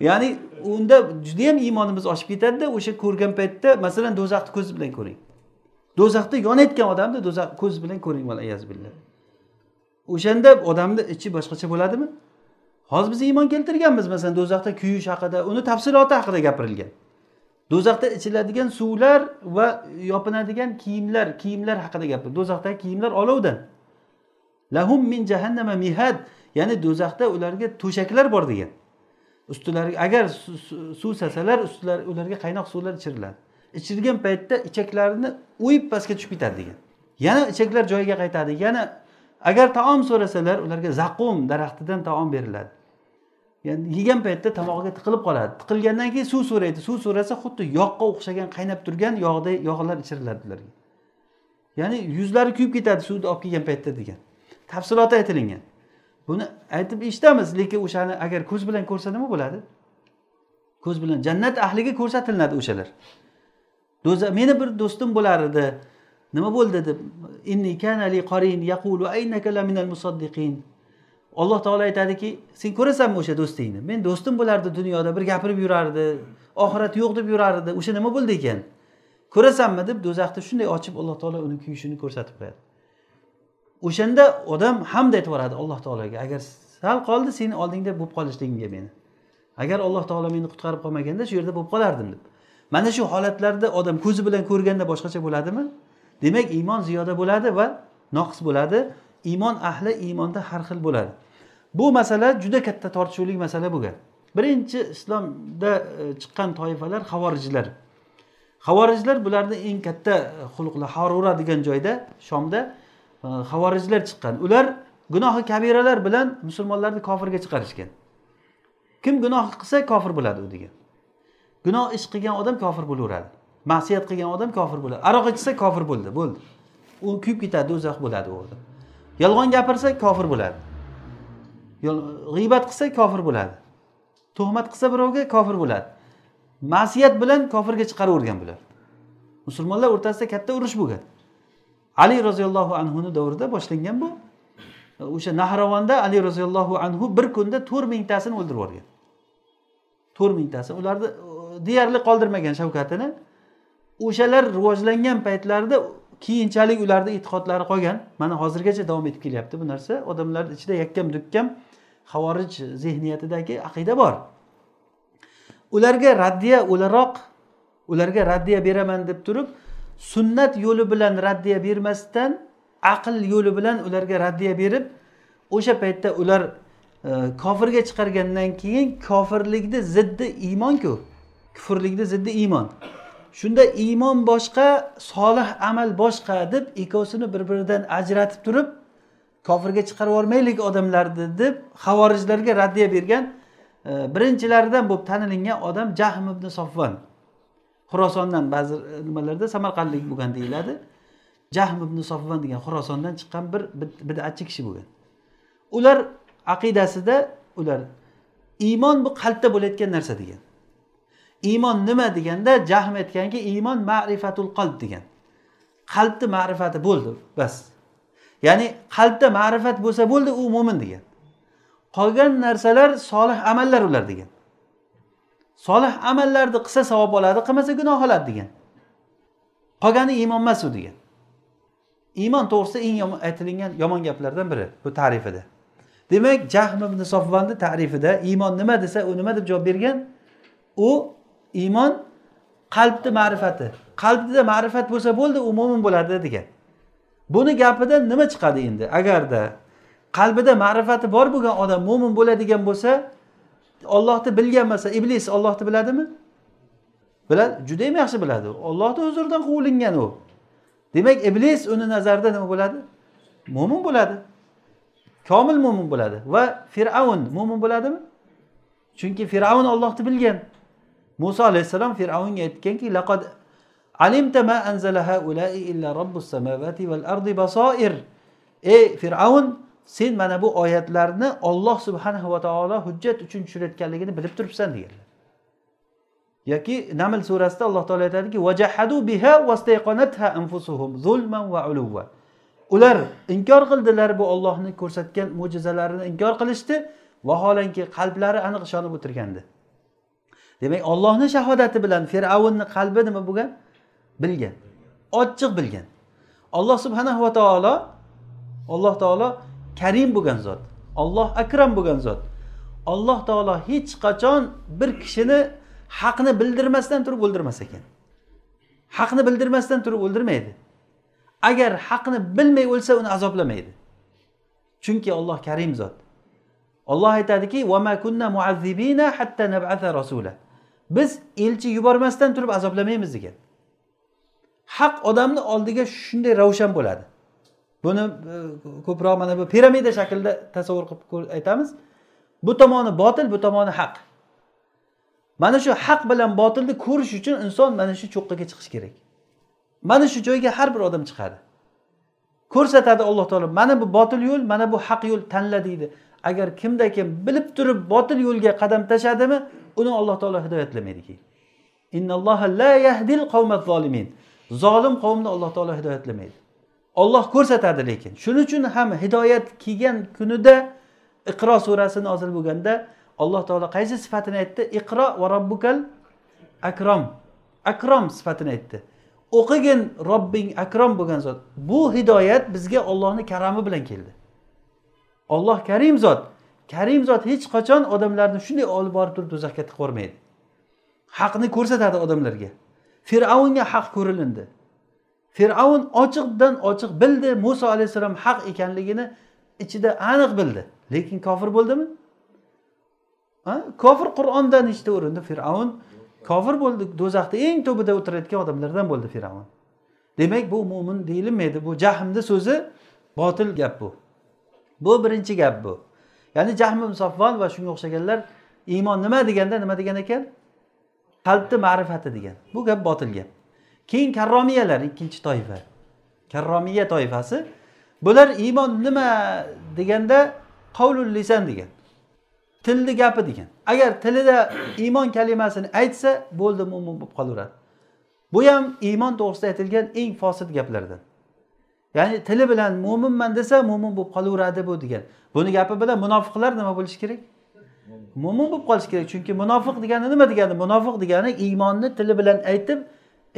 Ya'ni unda judayam iymonimiz oshib ketadida o'sha ko'rgan paytda masalan do'zaxni ko'z bilan ko'ring. Do'zaxda yonayotgan odamni do'zax ko'z bilan ko'ring o'shanda odamni ichi boshqacha bo'ladimi? Hozir biz iymon keltirganmiz masalan do'zaxda kuyish haqida uni tafsiloti haqida gapirilgan. Do'zaxda ichiladigan suvlar va yopinadigan kiyimlar kiyimlar haqida gapir. Do'zaxdagi kiyimlar olovdan. Lahum min jahannama mihad. Ya'ni do'zaxda ularga to'shaklar bor degan. Ustilariga agar suv sasalar ustilari ularga qaynoq suvlar ichiriladi. Ichirgan paytda ichaklarini o'yib pastga tushib ketadi degan. Yana ichaklar joyiga qaytadi. Yana agar taom so'rasalar ularga zaqum daraxtidan taom beriladi. Ya'ni yegan paytda tomog'iga tiqilib qoladi. Tiqilgandan keyin suv so'raydi. Suv so'rasa xuddi yog'ga o'xshagan qaynab turgan yog'day yog'lar ichiriladi ularga. Ya'ni yuzlari kuyib ketadi suvni olib kelgan paytda degan. Tafsiloti aytilingan. Buni aytib eshitamiz lekin o'shani agar ko'z bilan ko'rsa nima bo'ladi? Ko'z bilan jannat ahliga ko'rsatiladi o'shalar. Do'za meni bir do'stim bo'lar edi. Nima bo'ldi deb alloh taolo aytadiki sen ko'rasanmi o'sha do'stingni? Men do'stim bo'lardi dunyoda bir gapirib yurardi oxirat yo'q deb yurardi o'sha nima bo'ldi ekan? Ko'rasanmi? deb do'zaxni shunday ochib alloh taolo uni kuyishini ko'rsatib qo'yadi. O'shanda odam hamd aytib yuboradi alloh taologa agar sal qoldi seni oldingda bo'lib qolishligimga meni. Agar alloh taolo meni qutqarib qolmaganda shu yerda bo'lib qolardim deb. Mana shu holatlarda odam ko'zi bilan ko'rganda boshqacha bo'ladimi? Demak iymon ziyoda bo'ladi va noqis bo'ladi. Iymon ahli iymonda har xil bo'ladi. Bu masala juda katta tortishuvli masala bo'lgan. Birinchi islomda e, chiqqan toifalar havorijlar havorijlar bularni eng katta e, xulqlar harura degan joyda shomda e, havorijlar chiqqan. Ular gunohi kabiralar bilan musulmonlarni kofirga chiqarishgan. Kim gunoh qilsa kofir bo'ladi u degan. Gunoh ish qilgan odam kofir bo'laveradi. Ma'siyat qilgan odam kofir bo'ladi. Aroq ichsa kofir bo'ldi bo'ldi. U kuyib ketadi do'zax bo'ladi u odam. Yolg'on gapirsa kofir bo'ladi. G'iybat qilsa kofir bo'ladi. Tuhmat qilsa birovga kofir bo'ladi. Ma'siyat bilan kofirga chiqaravergan bular. Musulmonlar o'rtasida katta urush bo'lgan. Ali roziyallohu anhuni davrida boshlangan bu. O'sha nahravonda ali roziyallohu anhu bir kunda to'rt mingtasini o'ldirib yuborgan. To'rt mingtasi ularni deyarli qoldirmagan shavkatini. O'shalar rivojlangan paytlarida keyinchalik ularni e'tiqodlari qolgan. Mana hozirgacha davom etib kelyapti bu narsa. Odamlarni ichida yakkam dukkam havorij zehniyatidagi aqida bor. Ularga raddiya o'laroq ularga raddiya beraman deb turib sunnat yo'li bilan raddiya bermasdan aql yo'li bilan ularga raddiya berib o'sha paytda ular e, kofirga chiqargandan keyin kofirlikni ziddi iymonku. Kufrlikni ziddi iymon. Shunda iymon boshqa solih amal boshqa deb ikkovsini bir biridan ajratib turib kofirga chiqarib yubormaylik odamlarni deb havorijlarga raddiya bergan e, birinchilaridan bo'lib tanilingan odam jahm ibn sofvan xurosondan ba'zi nimalarda samarqandlik bo'lgan deyiladi. Jahm ibn sofvan degan xurosondan chiqqan bir bidatchi kishi bo'lgan. Ular aqidasida ular iymon bu qalbda bo'layotgan narsa degan. Iymon nima deganda jahm aytganki iymon ma'rifatul qalb degan. Qalbni ma'rifati bo'ldi bas. Ya'ni qalbda ma'rifat bo'lsa bo'ldi u mo'min degan. Qolgan narsalar solih amallar ular degan. Solih amallarni qilsa savob oladi qilmasa gunoh oladi degan. Qolgani iymon emas u degan. Iymon to'g'risida eng yomon aytilingan yomon gaplardan biri bu tarifida. Demak jahm ibn sofvanni tarifida iymon nima desa u nima deb javob bergan? U iymon qalbni ma'rifati qalbida ma'rifat bo'lsa bo'ldi u mo'min bo'ladi degan. Buni gapidan nima chiqadi endi? Agarda qalbida ma'rifati bor bo'lgan odam mo'min bo'ladigan bo'lsa ollohni bilgan bo'lsa iblis ollohni biladimi? Biladi judayam yaxshi biladi. Ollohni huzuridan quvilingan u. Demak iblis uni nazarida nima bo'ladi? Mo'min bo'ladi. Komil mo'min bo'ladi. Va fir'avn mo'min bo'ladimi? Chunki fir'avn ollohni bilgan. Muso alayhissalom fir'avnga aytganki laqad alimta ma anzala haulai illa robbus samavati val ardi basoir ey fir'avn sen mana bu oyatlarni olloh subhanahu va taolo hujjat uchun tushirayotganligini bilib turibsan deganlar yoki naml surasida alloh taolo aytadiki vajahadu biha vastayqanatha anfusuhum zulman va uluva ular inkor qildilar bu ollohni ko'rsatgan mo'jizalarini inkor qilishdi vaholanki qalblari aniq ishonib o'tirgandi. Demak ollohni shahodati bilan fir'avnni qalbi nima bo'lgan? Bilgan. Ochiq bilgan. Alloh subhanahu va taolo alloh taolo karim bo'lgan zot. Olloh akram bo'lgan zot. Alloh taolo hech qachon bir kishini haqni bildirmasdan turib o'ldirmas ekan. Haqni bildirmasdan turib o'ldirmaydi. Agar haqni bilmay o'lsa uni azoblamaydi chunki olloh karim zot. Olloh aytadiki biz elchi yubormasdan turib azoblamaymiz degan. Haq odamni oldiga shunday ravshan bo'ladi. Buni e, ko'proq mana bu piramida shaklida tasavvur qilib aytamiz. Bu tomoni botil bu tomoni haq. Mana shu haq bilan botilni ko'rish uchun inson mana shu cho'qqiga chiqishi kerak. Mana shu joyga har bir odam chiqadi. Ko'rsatadi alloh taolo mana bu botil yo'l mana bu haq yo'l tanla deydi. Agar kimda kim bilib turib botil yo'lga qadam tashladimi uni alloh taolo hidoyatlamaydi keyin. Zolim qavmni alloh taolo hidoyatlamaydi. Olloh ko'rsatadi lekin. Shuning uchun ham hidoyat kelgan kunida iqro surasi nozil bo'lganda alloh taolo qaysi sifatini aytdi? Iqro va robbukal akrom. Akrom sifatini aytdi. O'qigin robbing akrom bo'lgan zot. Bu hidoyat bizga ollohni karami bilan keldi. Olloh karim zot. Karim zot hech qachon odamlarni shunday olib borib turib do'zaxga tiqib yubormaydi haqni ko'rsatadi odamlarga. Fir'avnga haq ko'rilindi. Fir'avn ochiqdan ochiq bildi muso alayhissalom haq ekanligini ichida aniq bildi. Lekin kofir bo'ldimi? Kofir qur'onda nechta o'rinda fir'avn kofir bo'ldi. Do'zaxda eng tubida o'tirayotgan odamlardan bo'ldi fir'avn. Demak bu mo'min deyilmaydi. Bu jahmni so'zi botil gap bu. Bu birinchi gap bu. Ya'ni jahmi musaffon va shunga o'xshaganlar iymon nima deganda nima degan ekan? Qalbni ma'rifati degan. Bu gap botil gap. Keyin karromiyalar ikkinchi toifa. Karromiya toifasi bular iymon nima deganda qavlul lisan degan. Tilni gapi degan. Agar tilida iymon kalimasini aytsa bo'ldi mo'min bo'lib qolaveradi. Bu ham iymon to'g'risida aytilgan eng fosil gaplardan. Ya'ni tili bilan mo'minman desa mo'min bo'lib qolaveradi bu degan. Buni gapi bilan munofiqlar nima bo'lishi kerak? Mo'min bo'lib qolish kerak chunki munofiq degani nima degani? Munofiq degani iymonni tili bilan aytib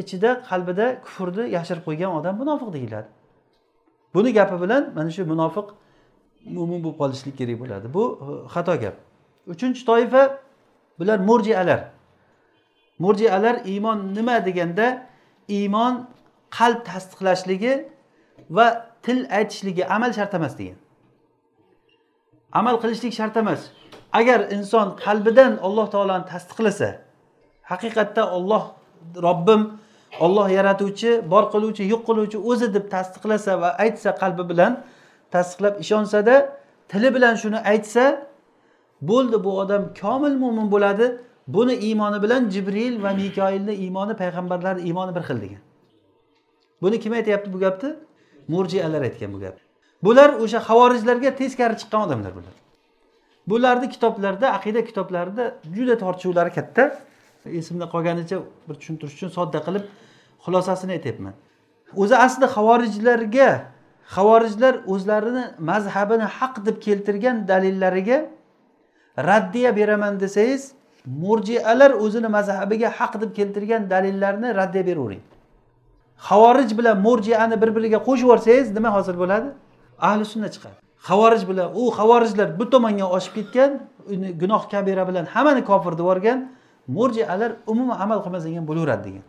ichida qalbida kufrni yashirib qo'ygan odam munofiq deyiladi. Buni gapi bilan mana shu munofiq mo'min bo'lib qolishlik kerak bo'ladi. Bu e, xato gap. Uchinchi toifa bular murjialar. Murjialar iymon nima deganda? Iymon qalb tasdiqlashligi va til aytishligi amal shart emas degan. Amal qilishlik shart emas. Agar inson qalbidan alloh taoloni tasdiqlasa haqiqatda olloh robbim olloh yaratuvchi bor qiluvchi yo'q qiluvchi o'zi deb tasdiqlasa va aytsa qalbi bilan tasdiqlab ishonsada tili bilan shuni aytsa bo'ldi bu odam komil mo'min bo'ladi. Buni iymoni bilan jibril va mikoilni iymoni payg'ambarlarni iymoni bir xil degan. Buni kim aytyapti bu gapni? Murjialar aytgan bu gapni. Bular o'sha havorijlarga teskari chiqqan odamlar bular. Bularni kitoblarida aqida kitoblarida juda tortishuvlari katta. Esimda qolganicha bir tushuntirish uchun sodda qilib xulosasini aytyapman. O'zi aslida havorijlarga havorijlar o'zlarini mazhabini haq deb keltirgan dalillariga raddiya beraman desangiz murjialar o'zini mazhabiga haq deb keltirgan dalillarni raddiya beravering. Havorij bilan murjiani bir biriga qo'shib yuborsangiz nima hosil bo'ladi? Ahli sunna chiqadi. Havorij bilan u havorijlar bu tomonga oshib ketgan gunoh kabira bilan hammani kofir deb yuborgan murjialar umuman amal qilmasan bo'laveradi degan.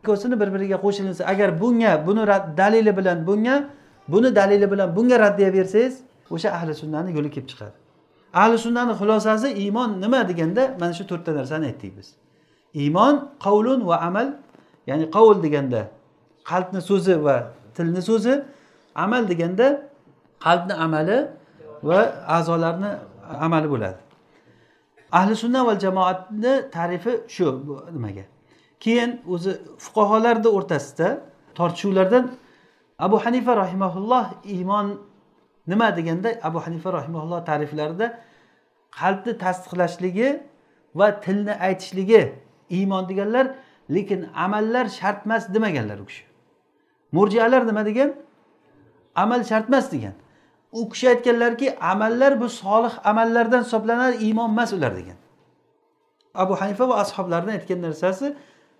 Ikkovsini bir biriga qo'shilinsa agar bunga buni dalili bilan bunga buni dalili bilan bunga raddiya bersangiz o'sha ahli sunnani yo'li kelib chiqadi. Ahli sunnani xulosasi iymon nima deganda mana shu to'rtta narsani aytdik biz. Iymon qavlun va amal ya'ni qovul deganda qalbni so'zi va tilni so'zi amal deganda qalbni amali va a'zolarni amali bo'ladi. Ahli sunna va jamoatni tarifi shu nimaga? Keyin o'zi fuqarolarni o'rtasida tortishuvlardan abu hanifa rahimaulloh iymon nima deganda abu hanifa rahimaulloh ta'riflarida qalbni tasdiqlashligi va tilni aytishligi iymon deganlar lekin amallar shart emas demaganlar u kishi. Murjialar nima degan? Amal shart emas degan. U kishi aytganlarki amallar bu solih amallardan hisoblanadi iymon emas ular degan. Abu hanifa va ashoblarini aytgan narsasi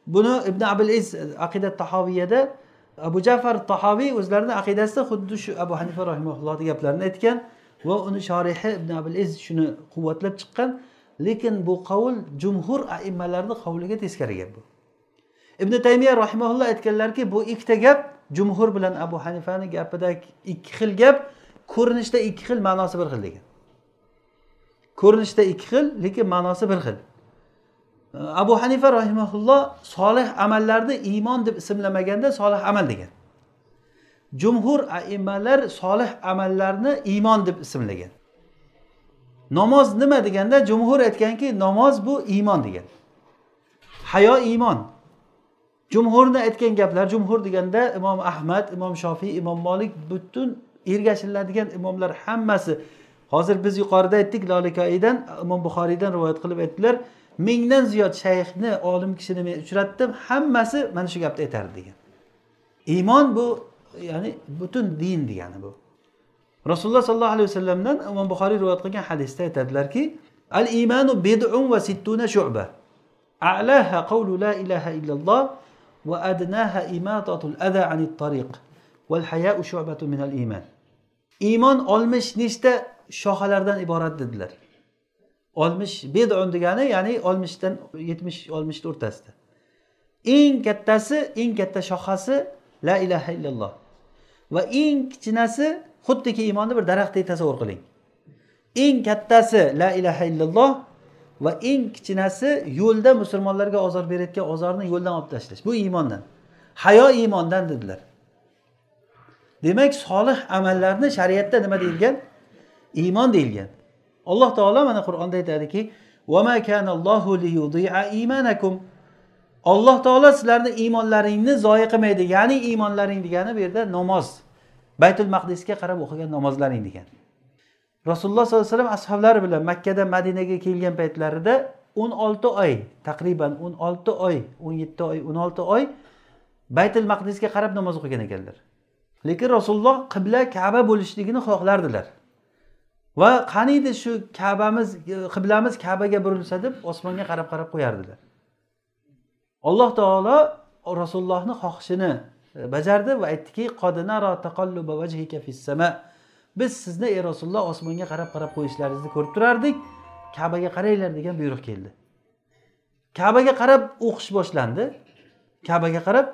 buni ibn abil iz aqida tahoviyada abu jafar tahoviy o'zlarini aqidasida xuddi shu abu hanifa rahimaullohni gaplarini aytgan va uni shorihi ibn abil iz shuni quvvatlab chiqqan. Lekin bu qavul jumhur aimmalarni qavliga teskari gap bu. Ibn taymiya rahimaulloh aytganlarki bu ikkita gap jumhur bilan abu hanifani gapidagi ikki xil gap ko'rinishda ikki xil ma'nosi bir xil degan. Ko'rinishda ikki xil lekin ma'nosi bir xil. Abu hanifa rahimaulloh solih amallarni iymon deb ismlamaganda solih amal degan. Jumhur aimmalar solih amallarni iymon deb ismlagan. Namoz nima deganda jumhur aytganki namoz bu iymon degan. Hayo iymon. Jumhurni aytgan gaplar jumhur deganda imom ahmad imom shofiy imom molik butun ergashiladigan imomlar hammasi. Hozir biz yuqorida aytdik lolikoidan imom buxoriydan rivoyat qilib aytdilar mingdan ziyod shayxni olim kishini men uchratdim hammasi mana shu gapni aytardi degan. Iymon bu ya'ni butun din degani bu. Rasululloh sollallohu alayhi vasallamdan imom buxoriy rivoyat qilgan hadisda aytadilarki al iymanu bid'un va sittuna shu'ba. A'laha qavlu la ilaha illalloh va adnaha imatatul ada anit tariq. Val haya'u shu'batun minal iymon iymon oltmish nechta shoxalardan iborat dedilar. Oltmish bedon degani ya'ni oltmishdan yetmish oltmishni o'rtasida. Eng kattasi eng katta shoxasi la ilaha illalloh. Va eng kichinasi xuddiki iymonni bir daraxtdek tasavvur qiling. Eng kattasi la ilaha illalloh va eng kichinasi yo'lda musulmonlarga ozor berayotgan ozorni yo'ldan olib tashlash. Bu iymondan. Hayo iymondan dedilar. Demak solih amallarni shariatda nima deyilgan? Iymon deyilgan. Alloh taolo mana qur'onda aytadiki alloh taolo sizlarni iymonlaringni zoyi qilmaydi ya'ni iymonlaring degani bu yerda namoz baytul maqdisga qarab o'qigan namozlaring degan. Rasululloh sollallohu alayhi vasallam ashoblari bilan makkada madinaga kelgan paytlarida o'n olti oy taqriban o'n olti oy o'n yetti oy o'n olti oy baytul maqdisga qarab namoz o'qigan ekanlar. Lekin rasululloh qibla kaba bo'lishligini xohlardilar. Va qaniydi shu kabamiz qiblamiz kabaga burilsa deb osmonga qarab qarab qo'yardilar. Alloh taolo rasulullohni xohishini e, bajardi va aytdiki biz sizni ey rasululloh osmonga qarab qarab qo'yishlaringizni ko'rib turardik kabaga qaranglar degan buyruq keldi. Kabaga qarab o'qish boshlandi. Kabaga qarab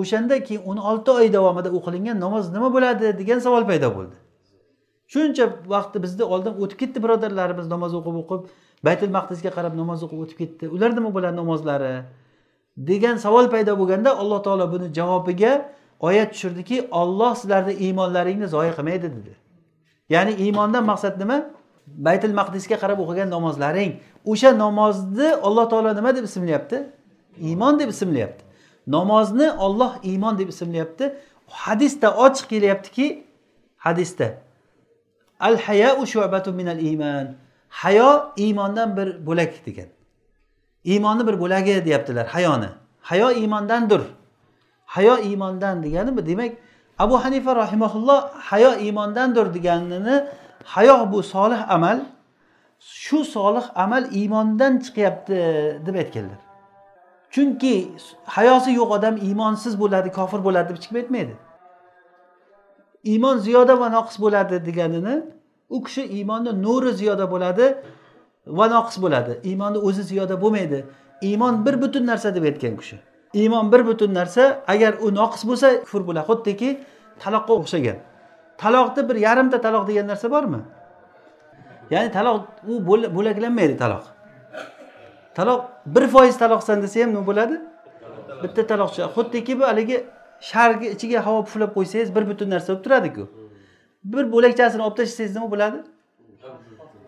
o'shanda keyin o'n olti oy davomida o'qilingan namoz nima bo'ladi degan savol paydo bo'ldi. Shuncha vaqtni bizni oldin o'tib ketdi birodarlarimiz namoz o'qib o'qib baytul maqdisga qarab namoz o'qib o'tib ketdi. Ular nima bo'ladi namozlari? degan savol paydo bo'lganda alloh taolo buni javobiga oyat tushirdiki olloh sizlarni iymonlaringni zoya qilmaydi dedi. Ya'ni iymondan maqsad nima? Baytul maqdisga qarab o'qigan namozlaring. O'sha namozni alloh taolo nima deb ismlayapti? Iymon deb ismlayapti. Namozni olloh iymon deb ismlayapti. Hadisda ochiq kelyaptiki hadisda. Al hayau shu'batu minal iymon hayo iymondan bir bo'lak degan. Iymonni bir bo'lagi deyaptilar hayoni. Hayo iymondandir. Hayo iymondan degani bu demak abu hanifa rahimaulloh hayo iymondandir deganini hayo bu solih amal shu solih amal iymondan chiqyapti deb aytganlar. Chunki hayosi yo'q odam iymonsiz bo'ladi kofir bo'ladi deb chiqib aytmaydi. Iymon ziyoda va noqis bo'ladi deganini u kishi iymonni nuri ziyoda bo'ladi va noqis bo'ladi. Iymonni o'zi ziyoda bo'lmaydi. Iymon bir butun narsa deb aytgan kishi. Iymon bir butun narsa agar u noqis bo'lsa kufr bo'ladi. Xuddiki taloqqa o'xshagan. Taloqni bir yarimta taloq degan narsa bormi? Ya'ni taloq u bo'laklanmaydi taloq. Taloq bir foiz taloqsan desa ham nima bo'ladi? Bitta taloqcha xuddiki bu haligi sharni ichiga havo puflab qo'ysangiz bir butun narsa bo'lib turadiku. Bir bo'lakchasini olib tashlasangiz nima bo'ladi?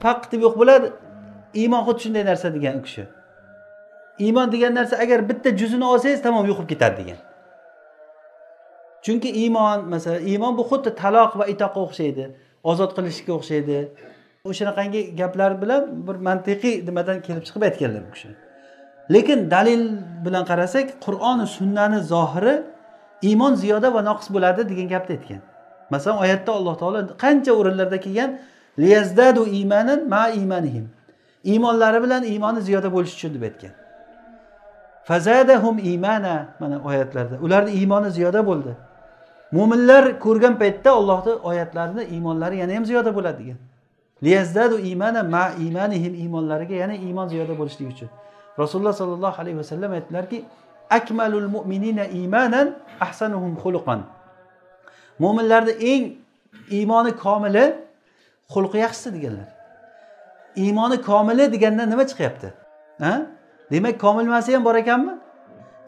Paq deb yo'q bo'ladi. Iymon xuddi shunday narsa degan u kishi. Iymon degan narsa agar bitta juzini olsangiz tamom yo'qolib ketadi degan. Chunki iymon masalan iymon bu xuddi taloq va itoqqa o'xshaydi ozod qilishga o'xshaydi. O'shanaqangi gaplar bilan bir mantiqiy nimadan kelib chiqib aytganlar bu kishi. Lekin dalil bilan qarasak qur'oni sunnani zohiri iymon ziyoda va noqis bo'ladi degan gapni aytgan. Masalan oyatda alloh taolo qancha o'rinlarda kelgan? Liyazdadu imanan ma imanihim. Iymonlari bilan iymoni ziyoda bo'lishi uchun deb aytgan. Fazadahum imana mana oyatlarda. Ularni iymoni ziyoda bo'ldi. Mo'minlar ko'rgan paytda ollohni oyatlarini iymonlari yana ham ziyoda bo'ladi degan. Liyazdadu imana ma imanihim iymonlariga yana iymon ziyoda bo'lishligi uchun. Rasululloh sollallohu alayhi vasallam aytdilarki akmalul mu'minina imanan ahsanuhum xuluqan mo'minlarni eng iymoni komili xulqi yaxshisi deganlar. Iymoni komili degandan nima chiqyapti? Ha? Demak komilmasi ham bor ekanmi?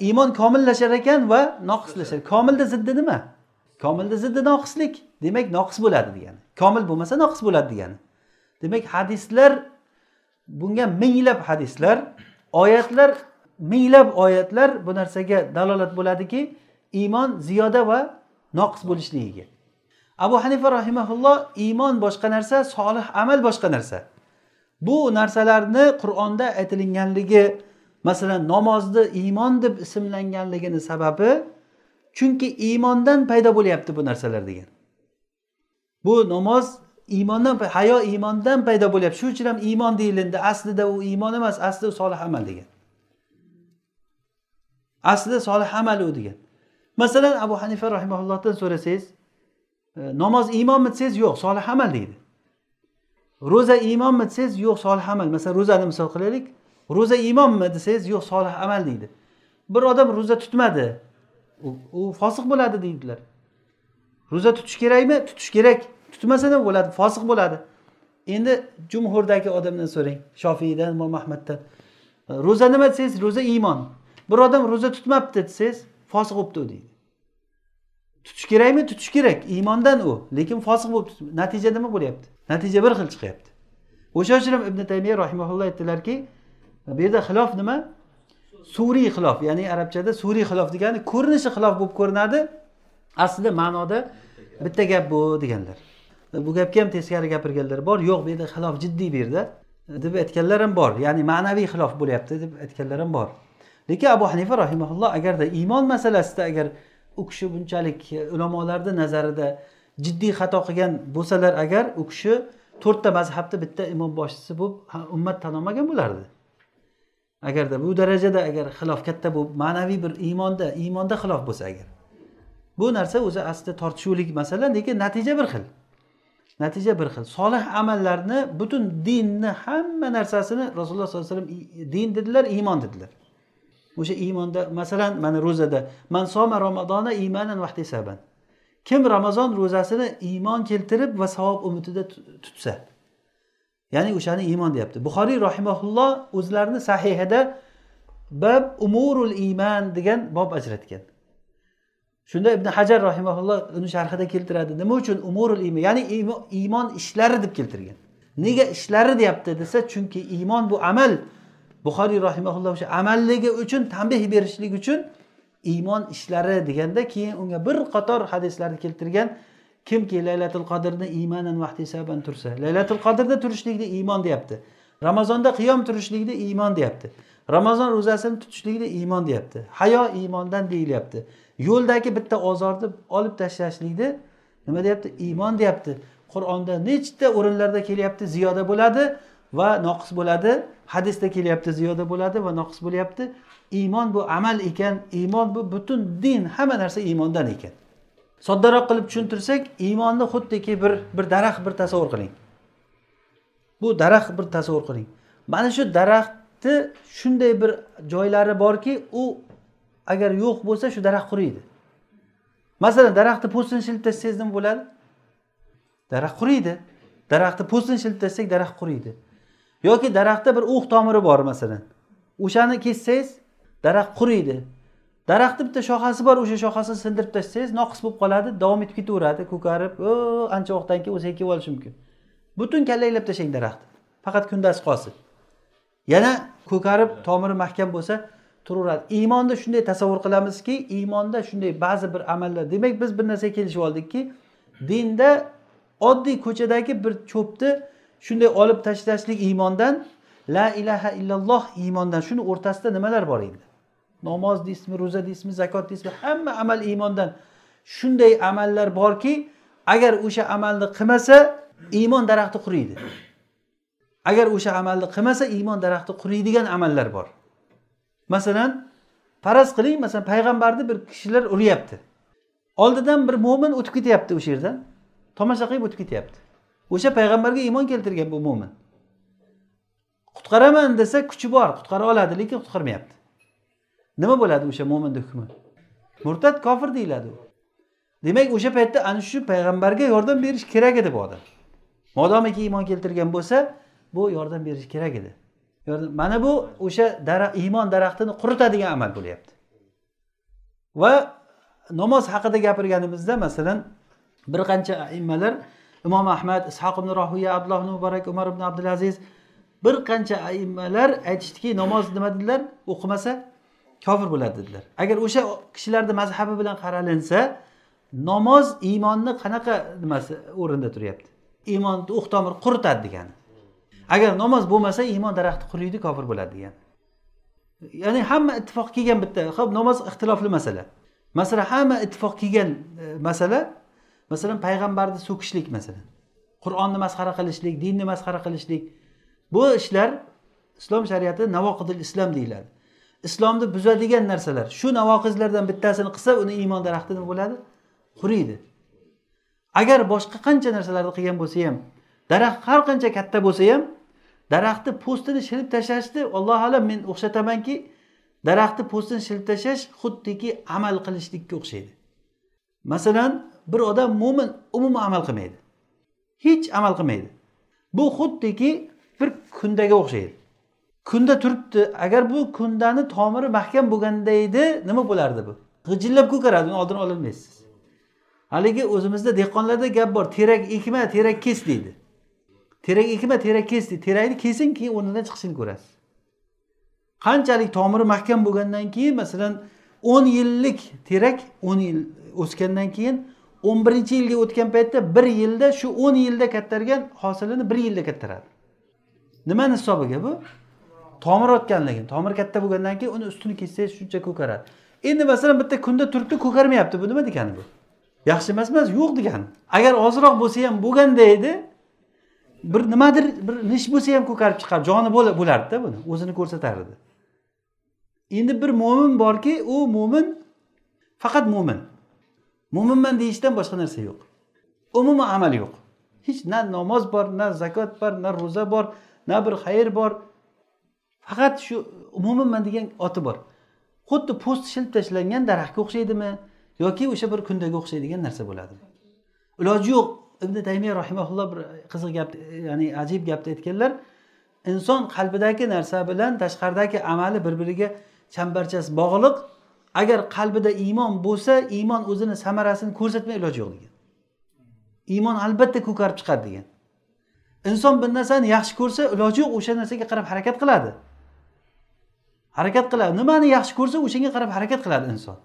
Iymon komillashar ekan va noqislashar. Komilni ziddi nima? Komilni ziddi noqislik. Demak noqis bo'ladi degani. Komil bo'lmasa noqis bo'ladi degani. Demak hadislar bunga minglab hadislar oyatlar minglab oyatlar bu narsaga dalolat bo'ladiki iymon ziyoda va noqis bo'lishligiga abu hanifa rahimaulloh iymon boshqa narsa solih amal boshqa narsa. Bu narsalarni qur'onda aytilinganligi masalan namozni iymon deb ismlanganligini sababi chunki iymondan paydo bo'lyapti bu narsalar degan. Bu namoz iymondan hayo iymondan paydo bo'lyapti. Shuning uchun ham iymon deyilindi. Aslida u iymon emas aslida u solih amal degan. Aslida solih amal u degan. Masalan abu hanifa rahimaullohdan so'rasangiz e, namoz iymonmi desangiz yo'q solih amal deydi. Ro'za iymonmi desangiz yo'q solih amal. Masalan ro'zani misol qilaylik. Ro'za iymonmi desangiz yo'q solih amal deydi. Bir odam ro'za tutmadi u fosiq bo'ladi deydilar. Ro'za tutish kerakmi? Tutish kerak. Tutmasa nima bo'ladi fosiq bo'ladi. Endi jumhurdagi odamdan so'rang shofiydan imom ahmaddan ro'za nima desangiz ro'za iymon. Bir odam ro'za tutmabdi desangiz fosiq bo'libdi u deydi. Tutish kerakmi? Tutish kerak. Iymondan u lekin fosiq bo'lib natija nima bo'lyapti? Natija bir xil chiqyapti. O'sha uchun ham ibn taymiya rahimaulloh aytdilarki bu yerda xilof nima? Suriy xilof ya'ni arabchada suriy xilof degani ko'rinishi xilof bo'lib ko'rinadi. Aslida ma'noda bitta gap bu deganlar. Bu gapga ham teskari gapirganlar bor. Yo'q bu yerda xilof jiddiy bu yerda. Deb aytganlar ham bor. Ya'ni ma'naviy xilof bo'lyapti deb aytganlar ham bor. Lekin abu hanifa rahimaulloh agarda iymon masalasida agar u kishi bunchalik ulamolarni nazarida jiddiy xato qilgan bo'lsalar agar u kishi to'rtta mazhabni bitta imom boshchisi bo'lib ummat tan olmagan bo'lardi. Agarda bu darajada agar xilof katta bo'lib ma'naviy bir iymonda iymonda xilof bo'lsa agar. Bu narsa o'zi aslida tortishuvlik masala lekin natija bir xil. Natija bir xil. Solih amallarni butun dinni hamma narsasini rasululloh sollallohu alayhi vasallam din dedilar iymon dedilar. O'sha iymonda masalan mana ro'zada man soma ramazona iymanan vahtisaban kim ramazon ro'zasini iymon keltirib va savob umidida tutsa? Ya'ni o'shani iymon deyapti. Buxoriy rahimaulloh o'zlarini sahihida bab umurul iymon degan bob ajratgan. Shunda ibn hajar rahimaulloh uni sharhida keltiradi. Nima uchun? Umurul iymon ya'ni iymon ishlari deb keltirgan. Nega ishlari deyapti desa chunki iymon bu amal. Buxoriy rahimaulloh o'sha amalligi uchun tanbeh berishlik uchun iymon ishlari deganda keyin unga bir qator hadislarni keltirgan. Kimki laylatul qadrni iymonan vahtisaban tursa. Laylatul qadrda turishlikni iymon deyapti. Ramazonda qiyom turishlikni iymon deyapti. Ramazon ro'zasini tutishlikni iymon deyapti. Hayo iymondan deyilyapti. Yo'ldagi bitta ozorni olib tashlashlikni nima deyapti? Iymon deyapti. Qur'onda nechta o'rinlarda kelyapti? Ziyoda bo'ladi va noqis bo'ladi. Hadisda kelyapti ziyoda bo'ladi va noqis bo'lyapti. Iymon bu amal ekan. Iymon bu butun din hamma narsa iymondan ekan. Soddaroq qilib tushuntirsak iymonni xuddiki bir bir daraxt bir tasavvur qiling. Bu daraxt bir tasavvur qiling. Mana shu daraxtni shunday bir joylari borki u agar yo'q bo'lsa shu daraxt quriydi. Masalan daraxtni po'stini shilib tashlasangiz nima bo'ladi? Daraxt quriydi. Daraxtni po'stini shilib tashlasak daraxt quriydi. Yoki daraxtda bir o'q tomiri bor masalan. O'shani kessangiz daraxt quriydi. Daraxtni bitta shoxasi bor o'sha shoxasini sindirib tashlasangiz noqis bo'lib qoladi davom etib ketaveradi ko'karib ancha vaqtdan keyin o'ziga kelib olishi mumkin. Butun kallaklab tashlang daraxtni. Faqat kundasi qolsin. Yana ko'karib tomiri mahkam bo'lsa turaveradi. Iymonda shunday tasavvur qilamizki iymonda shunday ba'zi bir amallar demak biz bir narsaga kelishib oldikki dinda oddiy ko'chadagi bir cho'pni shunday olib tashlashlik iymondan la ilaha illalloh iymondan. Shuni o'rtasida nimalar bor endi? Namoz deysizmi ro'za deysizmi zakot deysizmi hamma amal iymondan. Shunday amallar borki agar o'sha amalni qilmasa iymon daraxti quriydi. Agar o'sha amalni qilmasa iymon daraxti quriydigan amallar bor. Masalan faraz qiling masalan payg'ambarni bir kishilar uryapti. Oldidan bir mo'min o'tib ketyapti o'sha yerdan tomosha qilib o'tib ketyapti. O'sha payg'ambarga iymon keltirgan bu mo'min qutqaraman desa kuchi bor qutqara oladi lekin qutqarmayapti. Nima bo'ladi o'sha mo'minni hukmi? Murtad kofir deyiladi. U demak o'sha paytda ana shu payg'ambarga yordam berish kerak edi bu odam. Modomiki iymon keltirgan bo'lsa bu yordam berish kerak edi. Mana bu o'sha daraxt iymon daraxtini quritadigan amal bo'lyapti. Va namoz haqida gapirganimizda masalan bir qancha aimmalar imom ahmad ishoq ibn rohiya abdulloh ibn muborak umar ibn abdulaziz bir qancha aimmalar aytishdiki namoz nima dedilar? O'qimasa kofir bo'ladi dedilar. Agar o'sha kishilarni mazhabi bilan qaralinsa namoz iymonni qanaqa nimasi o'rinda turyapti? Iymonni o'q tomir quritadi degani. Agar namoz bo'lmasa iymon daraxti quriydi kofir bo'ladi degan. Ya'ni hamma ittifoq kelgan bitta ho'p namoz ixtilofli masala. Masalan hamma ittifoq kelgan e, masala masalan payg'ambarni so'kishlik masalan qur'onni masxara qilishlik dinni masxara qilishlik. Bu ishlar islom shariati navoqidil islom deyiladi. Islomni buzadigan narsalar shu navoqizlardan bittasini qilsa uni iymon daraxti nima bo'ladi? Quriydi. Agar boshqa qancha narsalarni qilgan bo'lsa ham daraxt har qancha katta bo'lsa ham daraxtni po'stini shilib tashlashni alloh alam men o'xshatamanki daraxtni po'stini shilib tashlash xuddiki amal qilishlikka o'xshaydi. Masalan bir odam mo'min umuman amal qilmaydi. Hech amal qilmaydi. Bu xuddiki bir kundaga o'xshaydi. Kunda turibdi. Agar bu kundani tomiri mahkam bo'lganda edi nima bo'lardi bu? G'ijillab ko'karadi uni oldini ololmaysiz. Haligi o'zimizda dehqonlarda gap bor. Terak ekma terak kes deydi. Terak ekma terak kes deydi terakni kesing keyin o'rnidan chiqishini ko'rasiz. Qanchalik tomiri mahkam bo'lgandan keyin masalan o'n yillik terak o'n yil o'sgandan keyin o'n birinchi yilga o'tgan paytda bir yilda shu o'n yilda kattargan hosilini bir yilda kattaradi. Nimani hisobiga bu? Tomir otganligi. Tomir katta bo'lgandan keyin uni ustini kessangiz shuncha ko'karadi. Endi masalan bitta kunda turibdi ko'karmayapti. Bu nima degani bu? Yaxshi emas emas yo'q degani. Agar ozroq bo'lsa ham bo'lganda edi bir nimadir bir nish bo'lsa ham ko'karib chiqar. Joni bo'lardida buni. O'zini ko'rsatardi endi bir mo'min borki u mo'min faqat mo'min. Mo'minman deyishdan boshqa narsa yo'q. Umuman amal yo'q. Hech na namoz bor na zakot bor na ro'za bor na bir xayr bor. Faqat shu mo'minman degan oti bor. Xuddi po'st shilib tashlangan daraxtga o'xshaydimi yoki o'sha bir kundaga o'xshaydigan narsa bo'ladi iloji yo'q. Ibn taymiya rahimaulloh bir qiziq gap ya'ni ajib gapni aytganlar. Inson qalbidagi narsa bilan tashqaridagi amali bir biriga chambarchas bog'liq. Agar qalbida iymon bo'lsa iymon o'zini samarasini ko'rsatmay iloji yo'q degan. Iymon albatta ko'karib chiqadi degan. Inson bir narsani yaxshi ko'rsa iloji yo'q o'sha narsaga qarab harakat qiladi. Harakat qiladi. Nimani yaxshi ko'rsa o'shanga qarab harakat qiladi inson.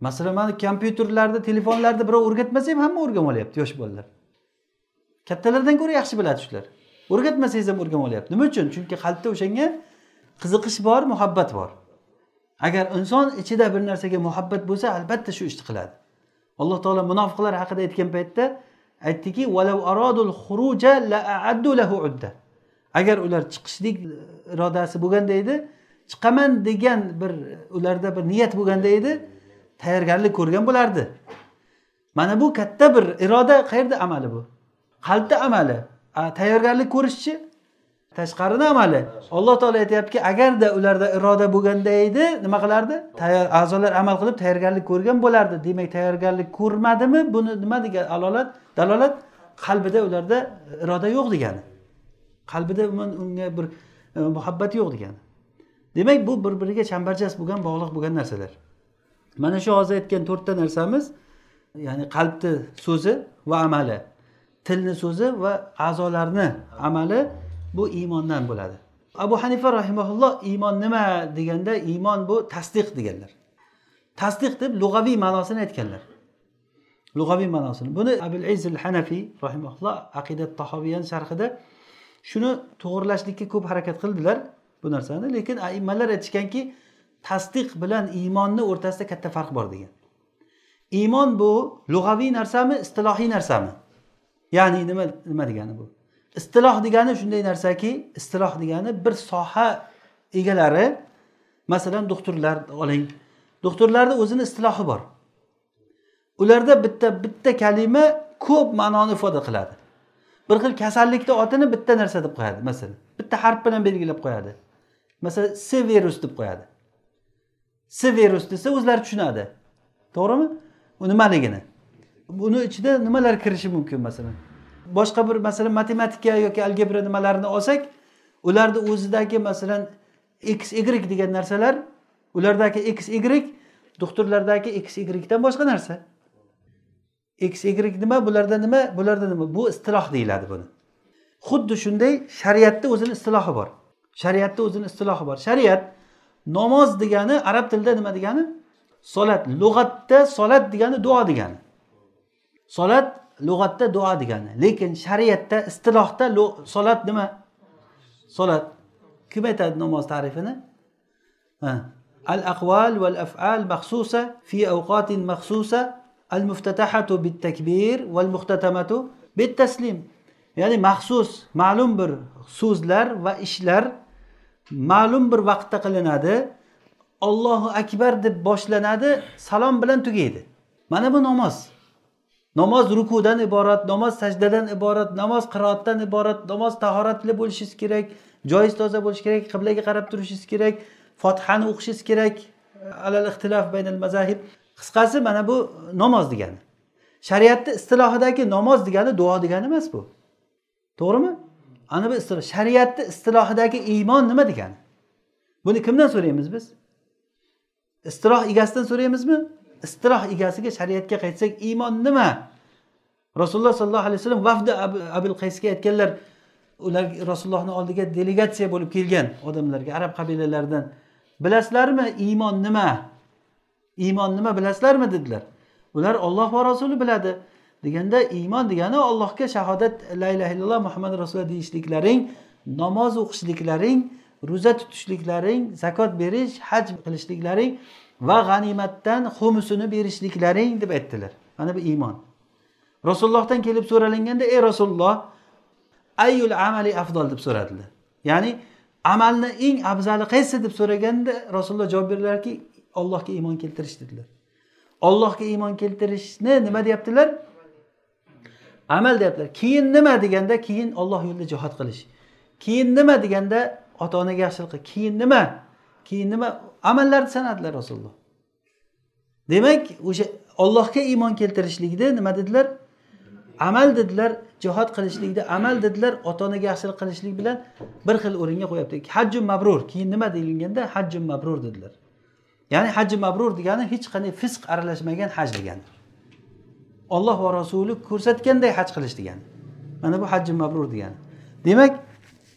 Masalan mana kompyuterlarda telefonlarda birov o'rgatmasa ham hamma o'rganib olyapti yosh bolalar. Kattalardan ko'ra yaxshi biladi shular. O'rgatmasangiz ham o'rganib olyapti. Nima uchun? Chunki qalbda o'shanga qiziqish bor muhabbat bor. Agar inson ichida bir narsaga muhabbat bo'lsa albatta shu ishni qiladi. Alloh taolo munofiqlar haqida aytgan paytda aytdiki agar ular chiqishlik irodasi bo'lganda edi chiqaman degan bir ularda bir niyat bo'lganda edi tayyorgarlik ko'rgan bo'lardi. Mana bu katta bir iroda qayerda amali bu? Qalbda amali. Tayyorgarlik ko'rishchi? Tashqarini amali. Alloh taolo aytyaptiki agarda ularda iroda bo'lganda edi nima qilardi? A'zolar amal qilib tayyorgarlik ko'rgan bo'lardi. Demak tayyorgarlik ko'rmadimi? Buni nima degan alolat dalolat? Qalbida ularda iroda yo'q degani. Qalbida umuman unga bir e, muhabbat yo'q degani. Demak bu bir biriga chambarchas bo'lgan bog'liq bo'lgan narsalar. Mana shu hozir aytgan to'rtta narsamiz ya'ni qalbni so'zi va amali. Tilni so'zi va a'zolarni amali bu iymondan bo'ladi. Abu hanifa rahimaulloh iymon nima? deganda iymon bu tasdiq deganlar. Tasdiq deb lug'aviy ma'nosini aytganlar. Lug'aviy ma'nosini. Buni abul izil hanafiy rahimaulloh aqidat tahoviyan sharhida shuni to'g'irlashlikka ko'p harakat qildilar bu narsani. Lekin aimmalar aytishganki tasdiq bilan iymonni o'rtasida katta farq bor degan. Iymon bu lug'aviy narsami istilohiy narsami? Ya'ni nima nima degani bu? Istiloh degani shunday narsaki istiloh degani bir soha egalari masalan doktorlar oling. Doktorlarni o'zini istilohi bor. Ularda bitta bitta kalima ko'p ma'noni ifoda qiladi. Bir xil kasallikni otini bitta narsa deb qo'yadi masalan. Bitta harf bilan belgilab qo'yadi. Masalan s virus deb qo'yadi. S virus desa o'zlari tushunadi. To'g'rimi? U nimaligini. Buni ichida nimalar kirishi mumkin masalan? Boshqa bir masalan matematika yoki algebra nimalarini olsak ularni o'zidagi masalan x y degan narsalar ulardagi x y doktorlardagi x ydan boshqa narsa. X y nima bularda nima bularda nima? Bu istiloh deyiladi buni. Xuddi shunday shariatni o'zini istilohi bor. Shariatni o'zini istilohi bor. Shariat namoz degani arab tilida nima degani? Solat. Lug'atda solat degani duo degani. Solat lug'atda duo degani. Lekin shariatda istilohda solat nima? Solat. Kim aytadi namoz ta'rifini? Al aqval val afal maxsusa fi avqatin maxsusa al muftatahatu bit takbir val muxtatamatu bit taslim ya'ni maxsus ma'lum bir so'zlar va ishlar ma'lum bir vaqtda qilinadi ollohu akbar deb boshlanadi salom bilan tugaydi. Mana bu namoz. Namoz rukudan iborat namoz sajdadan iborat namoz qiroatdan iborat namoz tahoratli bo'lishingiz kerak joyingiz toza bo'lishi kerak qiblaga qarab turishingiz kerak fotihani o'qishingiz kerak eh, alal ixtilof baynal mazahib. Qisqasi mana bu namoz degani. Shariatni istilohidagi namoz degani duo degani emas bu. To'g'rimi? Ana bu istiloh shariatni istilohidagi iymon nima degani? Buni kimdan so'raymiz biz? Istiloh egasidan so'raymizmi? Istiloh egasiga shariatga qaytsak iymon nima? Rasululloh sollallohu alayhi vasallam vafdi abul qaysga aytganlar ular rasulullohni oldiga delegatsiya bo'lib kelgan odamlarga arab qabilalaridan bilasizlarmi iymon nima? Iymon nima bilasizlarmi dedilar. Ular olloh va rasuli biladi. Deganda iymon degani allohga shahodat la ilaha illalloh muhammad rasululloh deyishliklaring namoz o'qishliklaring ro'za tutishliklaring zakot berish haj qilishliklaring va g'animatdan xumusini berishliklaring deb aytdilar. Mana bu iymon. Rasulullohdan kelib so'ralinganda ey rasululloh ayyul amali afdol? deb so'radilar. Ya'ni amalni eng afzali qaysi deb so'raganda rasululloh javob berdilarki ollohga iymon keltirish dedilar. Ollohga iymon keltirishni nima deyaptilar? Amal deyaptilar keyin nima deganda keyin olloh yo'lida jihod qilish. Keyin nima deganda ota onaga yaxshilik qil keyin nima? Keyin nima? Amallarni sanadilar rasululloh. Demak o'sha ollohga iymon keltirishlikni nima dedilar? Amal dedilar jihod qilishlikda amal dedilar ota onaga yaxshilik qilishlik bilan bir xil o'ringa qo'yapti. Hajju mabrur. Keyin nima deyilganda hajju mabrur dedilar. Ya'ni hajji mabrur degani hech qanday fisq aralashmagan haj degani olloh va rasuli ko'rsatganday haj qilish degani. Mana bu hajji mabrur degani. Demak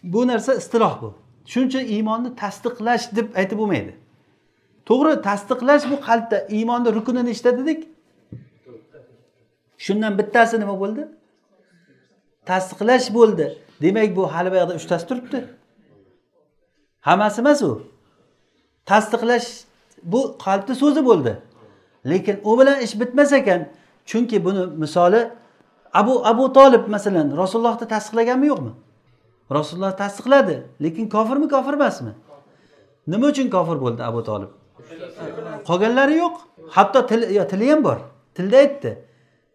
bu narsa istiloh bu. Shuning uchun iymonni tasdiqlash deb aytib bo'lmaydi. To'g'ri tasdiqlash bu qalbda iymonni rukuni nechta dedik shundan bittasi nima bo'ldi? Tasdiqlash bo'ldi. Demak bu hali buyoqda uchtasi turibdi. Hammasi emas u. Tasdiqlash bu qalbni so'zi bo'ldi. Lekin u bilan ish bitmas ekan. Chunki buni misoli abu abu tolib masalan rasulullohni tasdiqlaganmi yo'qmi? Rasululloh tasdiqladi lekin kofirmi kofir emasmi? Nima uchun kofir bo'ldi abu tolib qolganlari yo'q. Hatto tili tili ham bor. Tilda aytdi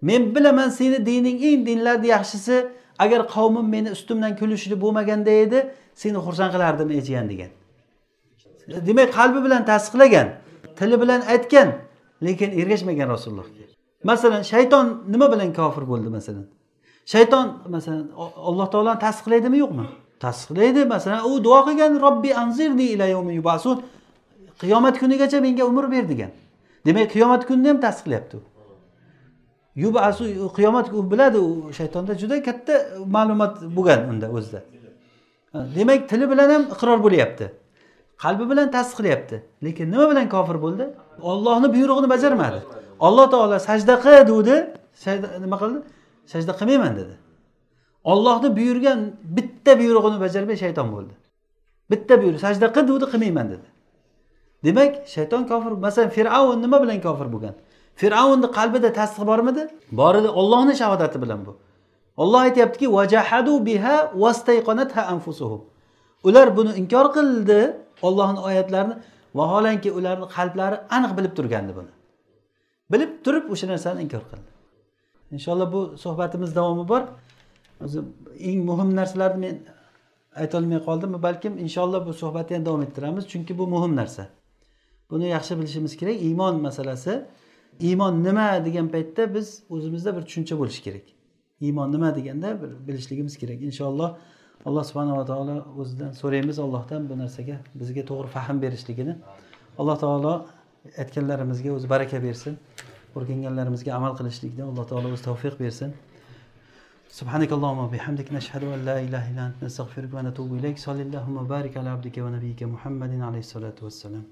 men bilaman seni dining eng dinlarni yaxshisi agar qavmim meni ustimdan kulishli bo'lmaganda edi seni xursand qilardim ey jiyan degan. Demak qalbi bilan tasdiqlagan tili bilan aytgan lekin ergashmagan rasulullohga masalan shayton nima bilan kofir bo'ldi masalan? Shayton masalan alloh taoloni tasdiqlaydimi yo'qmi? Tasdiqlaydi. Masalan u duo qilgan robbi anzirni ila yubasun. Qiyomat kunigacha menga umr ber degan. Demak qiyomat kunini ham tasdiqlayapti yubasu qiyomat u biladi u shaytonda juda katta ma'lumot bo'lgan unda o'zida. Demak tili bilan ham iqror bo'lyapti. Qalbi bilan tasdiqlayapti. Lekin nima bilan kofir bo'ldi? Ollohni buyrug'ini bajarmadi. Alloh taolo sajda qil degdi nima qildi? Sajda qilmayman dedi. Ollohni buyurgan bitta buyrug'ini bajarmay shayton bo'ldi. Bitta buyruq sajda qil degdi qilmayman dedi. Demak shayton kofir masalan fir'avn nima bilan kofir bo'lgan? Fir'avnni qalbida tasdiq bormidi? Bor edi ollohni shahodati bilan bu. Olloh aytyaptiki ular buni inkor qildi ollohni oyatlarini vaholanki ularni qalblari aniq bilib turgandi buni. Bilib turib o'sha narsani inkor qildi. Inshaalloh bu suhbatimiz davomi bor. O'zi eng muhim narsalarni men aytolmay qoldim balkim inshaalloh bu suhbatni ham davom ettiramiz chunki bu muhim narsa. Buni yaxshi bilishimiz kerak. Iymon masalasi iymon nima degan paytda biz o'zimizda bir tushuncha bo'lishi kerak. Iymon nima deganda bir bilishligimiz kerak. Inshaalloh alloh subhanava taolo o'zidan so'raymiz allohdan bu narsaga bizga to'g'ri fahm berishligini. Alloh taolo aytganlarimizga o'zi baraka bersin. o'rganganlarimizga amal qilishlikni alloh taolo o'zi tavfiq bersin سبحانك اللهم وبحمدك نشهد أن لا إله إلا أنت نستغفرك ونتوب إليك صلى اللهم وبارك على عبدك ونبيك محمد عليه الصلاة والسلام